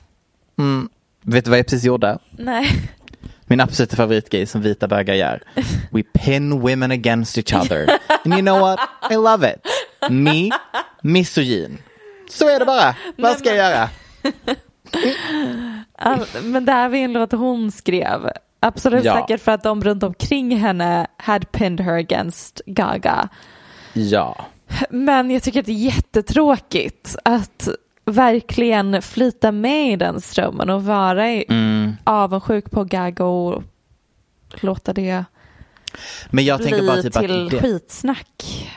mm, vet du vad jag precis gjorde? Nej. Min absoluta favoritgrej som vita bögar gör. We pin women against each other. And you know what? I love it. Me, misogyn. Så är det bara. Vad ska jag göra? All, men det här var en låt hon skrev. Absolut Ja. säkert för att de runt omkring henne had pinned her against Gaga. Ja. Men jag tycker att det är jättetråkigt att verkligen flyta med i den strömmen och vara Mm. avundsjuk på Gaga och låta det Men jag bli tänker bara typ till att det, skitsnack.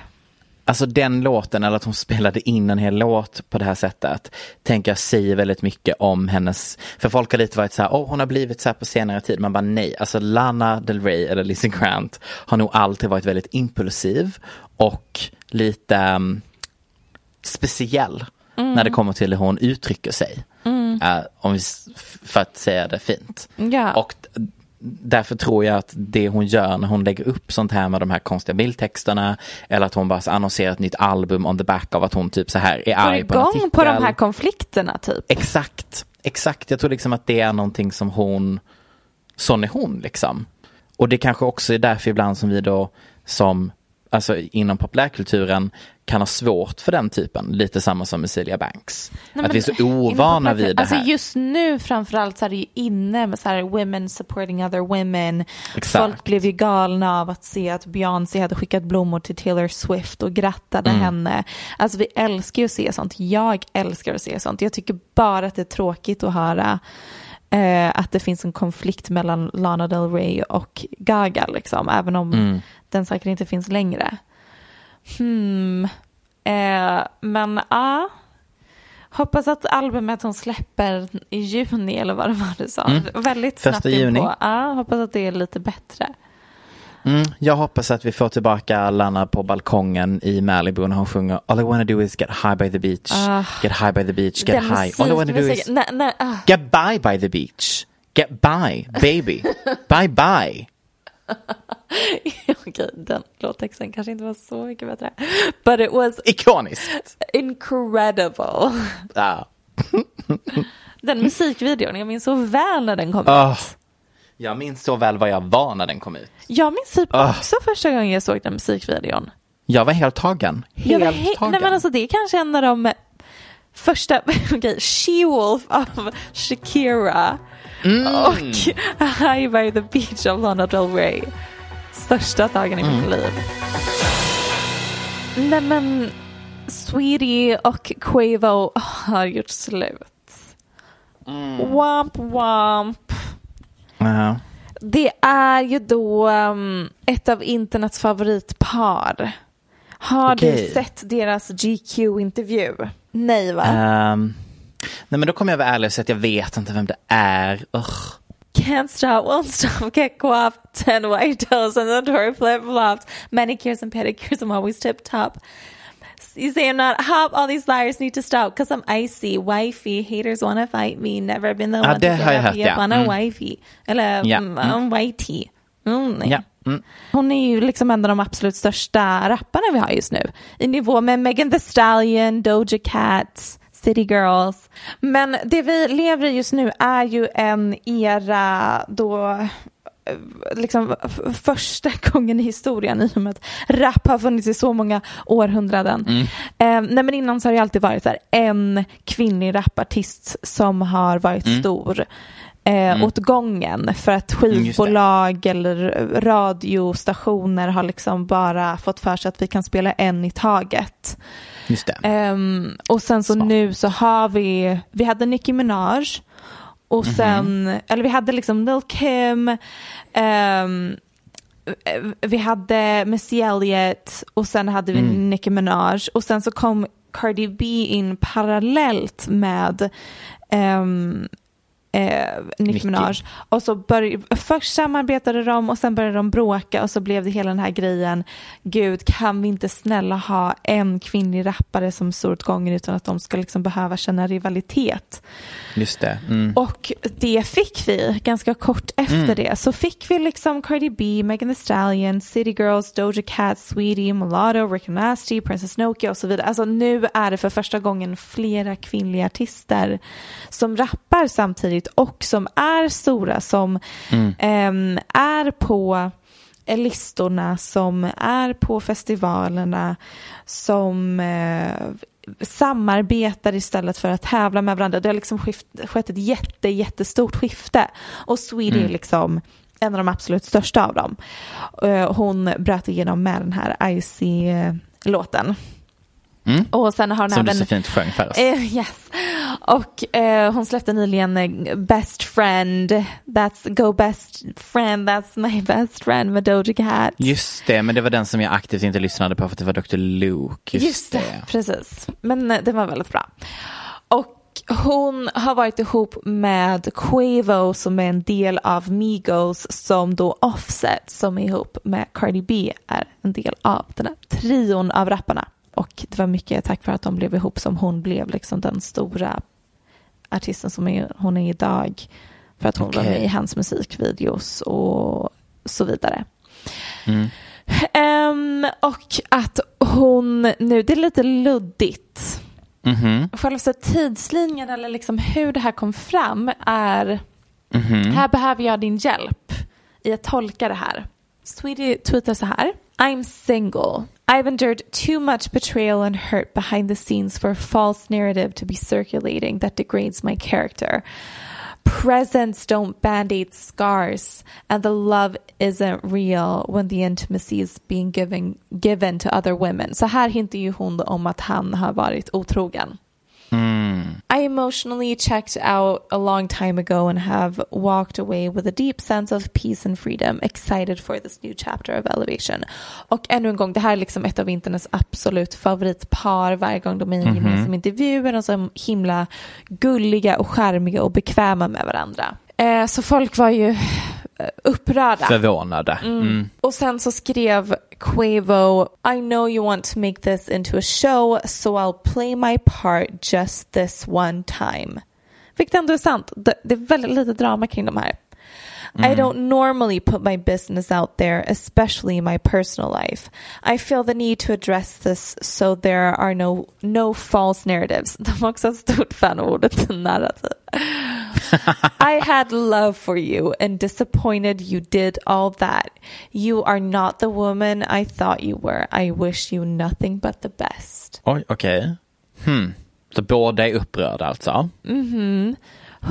Alltså den låten eller att hon spelade in en hel låt på det här sättet tänker jag säger väldigt mycket om hennes, för folk har lite varit så här, åh hon har blivit så här på senare tid, man bara nej, alltså Lana Del Rey eller Lizzie Grant har nog alltid varit väldigt impulsiv och lite um, speciell när det kommer till hur hon uttrycker sig. Eh, om vi, för att säga det fint. Ja. Och därför tror jag att det hon gör när hon lägger upp sånt här med de här konstiga bildtexterna eller att hon bara annonserar ett nytt album on the back av att hon typ så här är Går arg på en igång artikel. på de här konflikterna typ. Exakt, exakt. Jag tror liksom att det är någonting som hon, sån är hon liksom. Och det kanske också är därför ibland som vi då som, alltså inom populärkulturen kan ha svårt för den typen, lite samma som med Celia Banks. Nej, att vi är så men ovana vid det Alltså här. just nu framförallt så är det ju inne med så här women supporting other women. Exakt. Folk blev ju galna av att se att Beyoncé hade skickat blommor till Taylor Swift och grattade Mm. henne. Alltså vi älskar ju att se sånt. Jag älskar att se sånt. Jag tycker bara att det är tråkigt att höra eh, att det finns en konflikt mellan Lana Del Rey och Gaga liksom. Även om Mm. den säkert inte finns längre. Hmm. Eh, men ja. Hoppas att albumet hon släpper i juni eller vad det var du sa. Mm. Väldigt Första snabbt in juni. på. Ja, hoppas att det är lite bättre. Mm, jag hoppas att vi får tillbaka Lana på balkongen i Malibu när hon sjunger All I wanna do is get high by the beach, Ah. get high by the beach, get high. All I wanna do is nej, nej, ah. get by by the beach, get by baby, bye bye. Okej, den låttexten kanske inte var så mycket bättre. But it was Ikoniskt. incredible. Ja. Den musikvideon, jag minns så väl när den kom Ah. ut. Jag minns så väl vad jag var när den kom ut. Jag minns typ Ah. också första gången jag såg den musikvideon. Jag var helt tagen. Helt he- tagen. Nej men alltså det är kanske en av de första, okej, She-Wolf av Shakira Mm. och High by the beach av Lana Del Rey. Största dagen i Mm. mitt liv. Nej men Sweetie och Quavo har gjort slut. Mm. Womp womp. Ja. Det är ju då um, ett av internets favoritpar. Har du Okej. sett deras GQ-intervju? Nej va? Ehm, nej men då kommer jag vara ärlig och säga att jag vet inte vem det är. Ugh. Can't stop, won't stop, get co-op, ten white toes and the door flip-flops, manicures and pedicures, I'm always tip-top. You say I'm not hop, all these liars need to stop because I'm icy, wifey, haters wanna fight me, never been the Ja, one to get hört, up, yep, ja. on a Mm. wifey. Eller Ja, mm. mm. whitey. Mm, nej. Ja. Mm. Hon är ju liksom en av de absolut största rapparna vi har just nu. I nivå med Megan Thee Stallion, Doja Cat, City Girls. Men det vi lever i just nu är ju en era då eh, liksom första gången i historien i och med att rap har funnits i så många århundraden. Eh, nej men innan så har det alltid varit så här, en kvinnlig rapartist som har varit stor eh, åt gången för att skivbolag eller radiostationer har liksom bara fått för sig att vi kan spela en i taget. Just det. Ehm, och sen så nu så har vi, vi hade Nicki Minaj och sen, eller vi hade liksom Lil Kim, eh, vi hade Missy Elliott och sen hade vi Nicki Minaj och sen så kom Cardi B in parallellt med ehm, eh, Nicki. Minaj. Och så började, först samarbetade de och sen började de bråka och så blev det hela den här grejen. Gud, kan vi inte snälla ha en kvinnlig rappare som står åt gången utan att de ska liksom behöva känna rivalitet. Just det. Mm. Och det fick vi ganska kort efter det. Så fick vi liksom Cardi B, Megan Thee Stallion, City Girls, Doja Cat, Sweetie, Mulatto, Rick Nasty, Princess Nokia och så vidare. Alltså nu är det för första gången flera kvinnliga artister som rappar samtidigt och som är stora, som ehm, är på listorna, som är på festivalerna, som eh, samarbetar istället för att tävla med varandra. Det har liksom skift, skett ett jätte, jättestort skifte. Och Sweetie är liksom en av de absolut största av dem. Eh, Hon bröt igenom med den här Icy-låten. Mm. Och sen har hon Som du även... så fint sjöng för oss. Eh, yes. Och eh, hon släppte nyligen eh, Best Friend, That's Go Best Friend, That's My Best Friend med Doja Cat. Just det, men det var den som jag aktivt inte lyssnade på för att det var Dr. Luke. Just, det. precis. Men eh, den var väldigt bra. Och hon har varit ihop med Quavo som är en del av Migos som då Offset som är ihop med Cardi B är en del av den här trion av rapparna. Och det var mycket tack för att de blev ihop som hon blev liksom den stora artisten som är, hon är idag. För att hon var Okej. med i hans musikvideos och så vidare. Mm. Ehm, och att hon nu, det är lite luddigt. Mhm. Själva så tidslinjen eller liksom hur det här kom fram är, Mhm. här behöver jag din hjälp i att tolka det här. Sweetie tweetar så här. I'm single. I've endured too much betrayal and hurt behind the scenes for a false narrative to be circulating that degrades my character. Presents don't band aid scars, and the love isn't real when the intimacy is being given, given to other women. Så här hintar ju hon om att han har varit otrogen. I emotionally checked out a long time ago and have walked away with a deep sense of peace and freedom, excited for this new chapter of elevation. Och ännu en gång, det här är liksom ett av internets absolut favoritpar varje gång de är i en gemensam intervju. Och så himla gulliga och charmiga och bekväma med varandra. Eh, så folk var ju eh, upprörda. Förvånade. Mm. Och sen så skrev Quavo, I know you want to make this into a show so I'll play my part just this one time. Vilket ändå är sant. Det, det är väldigt lite drama kring de här. I don't normally put my business out there, especially my personal life. I feel the need to address this so there are no, no false narratives. De har också ett stort fan av ordet narrativ. I had love for you and disappointed you did all that. You are not the woman I thought you were. I wish you nothing but the best. Oj, okej. Hmm. Så båda är upprörda alltså? Hon,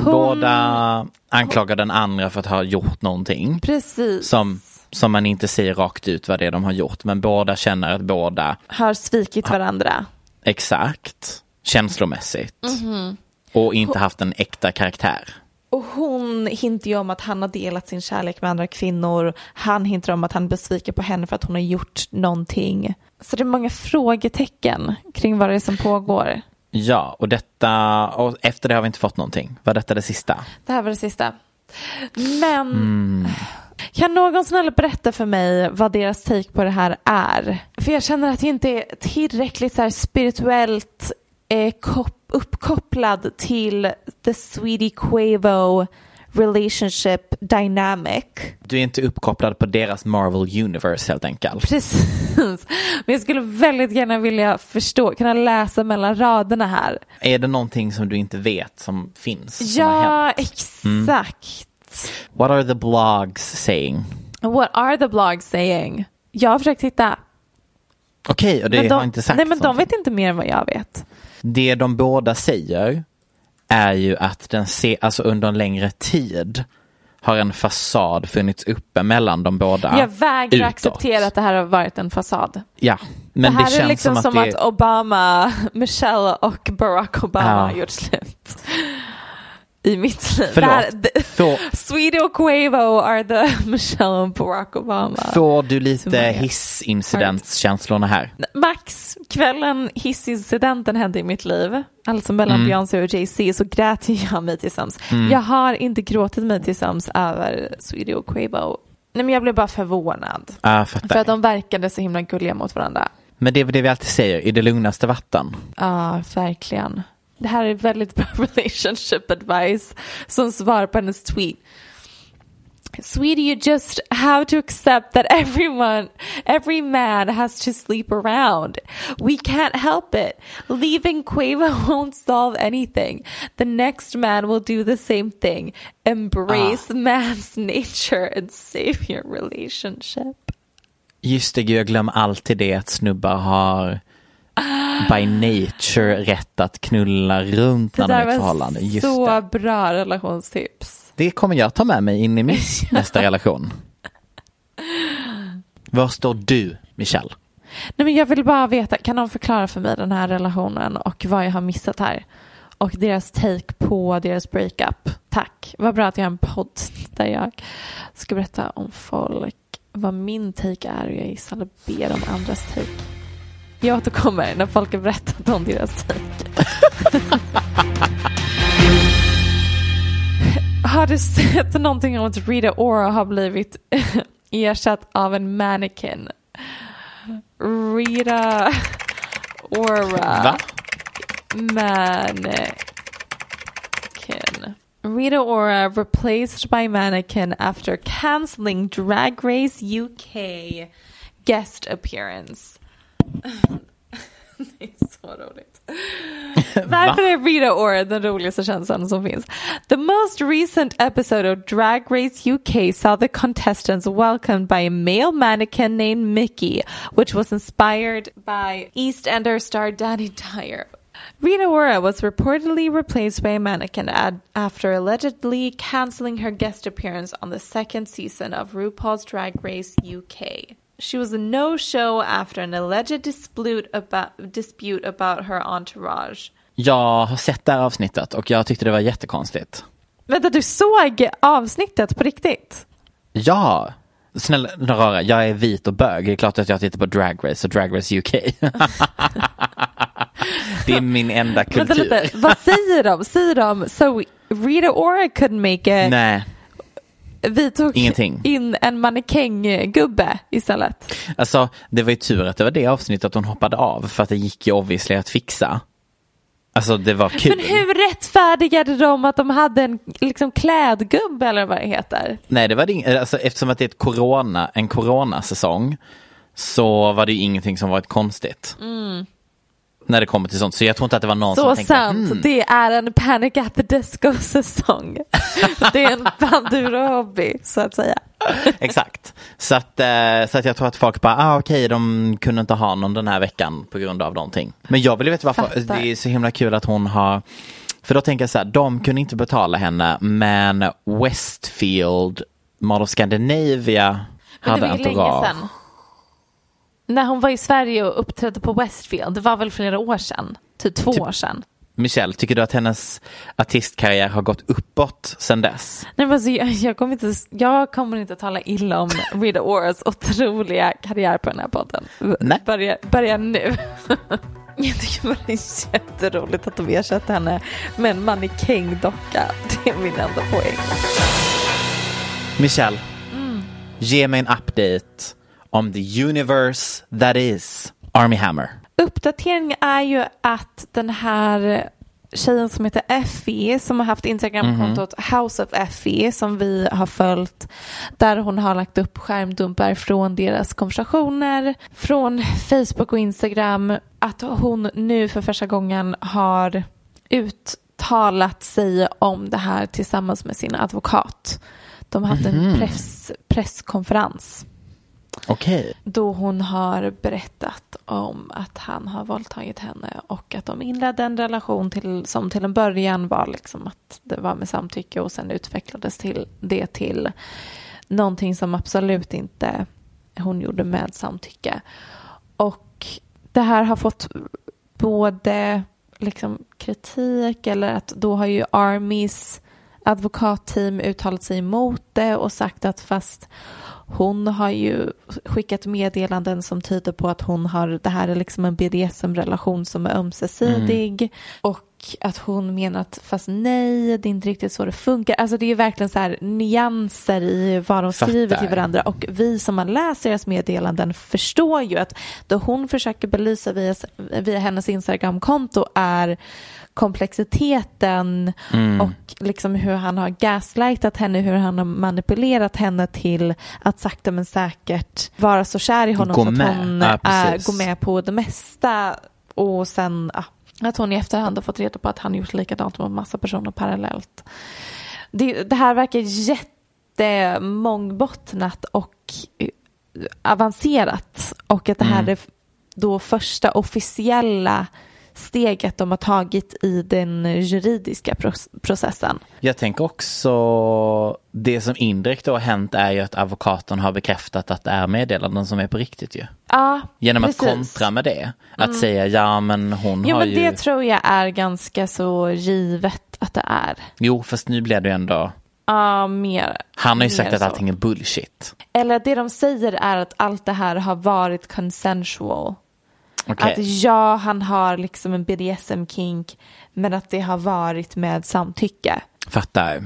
Båda anklagar den andra för att ha gjort någonting precis, som, som man inte säger rakt ut vad det är de har gjort. Men båda känner att båda, har svikit varandra. exakt, känslomässigt. Mhm. Och inte haft en äkta karaktär. Och hon hintar ju om att han har delat sin kärlek med andra kvinnor. Han hintar om att han är besviken på henne för att hon har gjort någonting. Så det är många frågetecken kring vad det är som pågår. Ja, och detta, och efter det har vi inte fått någonting. Var detta det sista? Det här var det sista. Men kan någon snälla berätta för mig vad deras take på det här är? För jag känner att jag inte är tillräckligt så spirituellt eh, kop- uppkopplad till the Sweetie Quavo relationship dynamic. Du är inte uppkopplad på deras Marvel Universe helt enkelt. Precis. Men jag skulle väldigt gärna vilja förstå, kunna läsa mellan raderna här. Är det någonting som du inte vet som finns? Som Ja, exakt. What are the blogs saying? What are the blogs saying? Jag har försökt hitta. Okej, och det Men de, har inte sagt nej men de någonting. vet inte mer än vad jag vet. Det de båda säger är ju att den se, alltså under en längre tid har en fasad funnits uppe mellan de båda. jag vägrar utåt. acceptera att det här har varit en fasad. Ja, men det det, här känns är liksom som som att att, det... Obama, Michelle och Barack Obama Ja. har gjort slut. I mitt liv. Här, det, Får, Sweetie och Quavo are the Michelle och Barack Obama. får du lite många. hissincidentskänslorna här? Max, kvällen hissincidenten hände i mitt liv, alltså mellan Mm. Beyoncé och Jay-Z, så grät jag mig till sams. Jag har inte gråtit mig till sams över Sweetie och Quavo. Nej men jag blev bara förvånad. Fattar. För att de verkade så himla gulliga mot varandra. Men det är det vi alltid säger, i det lugnaste vatten. Ja, verkligen. Det här är väldigt bra relationship advice som svar på hennes tweet. Sweetie, you just have to accept that everyone, every man has to sleep around. We can't help it. Leaving Quavo won't solve anything. The next man will do the same thing. Embrace man's nature and save your relationship. Just det, jag glömmer alltid det att snubbar har by nature rätt att knulla runt när de är i förhållande. Just så det. bra relationstips. det kommer jag ta med mig in i min nästa relation. Var står du, Michelle? Nej, men jag vill bara veta, kan någon förklara för mig den här relationen och vad jag har missat här? Och deras take på deras breakup. Tack. Vad bra att jag har en podd där jag ska berätta om folk vad min take är och jag gissar ber om andras take. Jag återkommer när folk har berättat om deras take. har du sett någonting om att Rita Ora har blivit ersatt av en mannequin? Rita Ora. Va? Mannequin. Rita Ora replaced by mannequin after cancelling Drag Race UK guest appearance. det är så roligt. Varför är Rita Ora den roligaste känslan som finns? The most recent episode of Drag Race UK saw the contestants welcomed by a male mannequin named Mickey, which was inspired by EastEnder star Danny Dyer. Rita Ora was reportedly replaced by a mannequin ad- after allegedly canceling her guest appearance on the second season of RuPaul's Drag Race UK. She was a no-show after an alleged dispute about, dispute about her entourage. Jag har sett det här avsnittet och jag tyckte det var jättekonstigt. Vänta, du såg avsnittet på riktigt? Ja, snälla rara, jag är vit och bög. Det är klart att jag tittar på Drag Race och Drag Race UK. det är min enda Vänta kultur. lite, vad säger de? Säger de so Rita Ora couldn't make it? Nej, Vi tog Ingenting. in en mannekänggubbe istället. alltså det var ju tur att det var det avsnittet hon hoppade av för att det gick ju obviously att fixa. Alltså det var kul. Men hur rättfärdigade de att de hade en liksom, klädgubbe eller vad det heter? Nej, det var det alltså, eftersom att det är ett corona, en coronasäsong så var det ju ingenting som varit konstigt. När det kommer till sånt. Så jag tror inte att det var någon Så som tänkte sant, "Hmm, det är en Panic at the Disco-säsong. det är en Panduro-hobby så att säga. Exakt. Så att, eh, så att jag tror att folk bara, ah, okej, de kunde inte ha någon den här veckan på grund av någonting. Men jag vill veta varför, Fattar. det är så himla kul att hon har, för då tänker jag så här, de kunde inte betala henne, men Westfield, Mall of Scandinavia, Men hade det var ju länge entourage. sedan. När hon var i Sverige och uppträdde på Westfield, det var väl flera år sedan? Typ två år sedan. Michelle, tycker du att hennes artistkarriär har gått uppåt sedan dess? Nej, men alltså, jag, jag, kommer inte, jag kommer inte tala illa om Rita Oras otroliga karriär på den här podden. Nej. Börja, börja nu. Jag tycker bara det är jätteroligt att de ersatte henne med en mannekängdocka. Det är min enda poäng. Michelle, Mm. ge mig en update om the universe that is Army Hammer. Uppdateringen är ju att den här tjejen som heter Effie som har haft Instagramkontot House of Effie som vi har följt där hon har lagt upp skärmdumpar från deras konversationer från Facebook och Instagram att hon nu för första gången har uttalat sig om det här tillsammans med sin advokat. De har haft en press, presskonferens Okej. då hon har berättat om att han har våldtagit henne och att de inledde en relation till, som till en början var liksom att det var med samtycke och sen utvecklades till det till någonting som absolut inte hon gjorde med samtycke. Och det här har fått både liksom kritik eller att då har ju Armys advokatteam uttalat sig emot det och sagt att fast hon har ju skickat meddelanden som tyder på att hon har, det här är liksom en BDSM-relation som är ömsesidig. Och att hon menar att fast nej, det är inte riktigt så det funkar. Alltså det är verkligen så här nyanser i vad de skriver Fattar. till varandra och vi som har läst deras meddelanden förstår ju att då hon försöker belysa via, via hennes Instagramkonto är komplexiteten och liksom hur han har gaslightat henne, hur han har manipulerat henne till att sakta men säkert vara så kär i honom Gå så att hon Ja, är, går med på det mesta och sen ja, att hon i efterhand har fått reda på att han gjort likadant med massa personer parallellt. Det, det här verkar jättemångbottnat och eh, avancerat och att det här är då första officiella steget de har tagit i den juridiska processen. Jag tänker också det som indirekt har hänt är ju att advokaten har bekräftat att det är meddelanden som är på riktigt ju. Ja, Genom precis. att kontra med det. Att Mm. säga ja men hon Jo har men ju... det tror jag är ganska så givet att det är. Jo fast nu blir det ju ändå... Ja, mer. Han har ju sagt att så. allting är bullshit. Eller det de säger är att allt det här har varit consensual. Okej. Att ja, han har liksom en BDSM-kink, men att det har varit med samtycke. Fattar.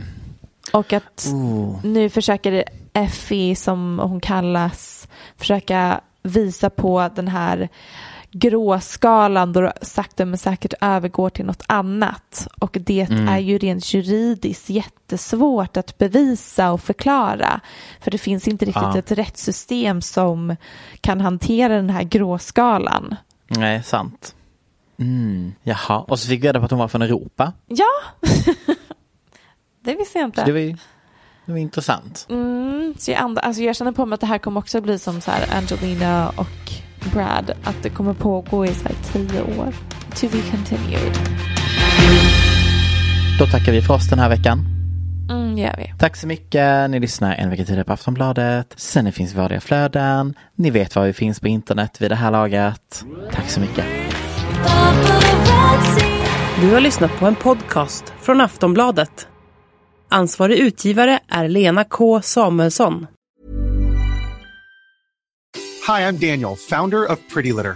Och att Oh. nu försöker Effie, som hon kallas, försöka visa på den här gråskalan då sakta men säkert övergår till något annat. Och det Mm. är ju rent juridiskt jättesvårt att bevisa och förklara. För det finns inte riktigt Ja. ett rättssystem som kan hantera den här gråskalan. Nej, sant. Mm. Jaha, och så fick vi reda på att hon var från Europa. Ja, det visste jag inte. Så det var ju det var intressant. Mm, så jag, and- alltså jag känner på mig att det här kommer också bli som så här Angelina och Brad, att det kommer pågå i så här tio år. To be continued. Då tackar vi för oss den här veckan. Mm, gör vi. Tack så mycket. Ni lyssnar en vecka tidigare på Aftonbladet. Sen det finns vanliga flöden. Ni vet var vi finns på internet vid det här laget. Tack så mycket. Du har lyssnat på en podcast från Aftonbladet. Ansvarig utgivare är Lena K Samuelsson. Hi, I'm Daniel, founder of Pretty Litter.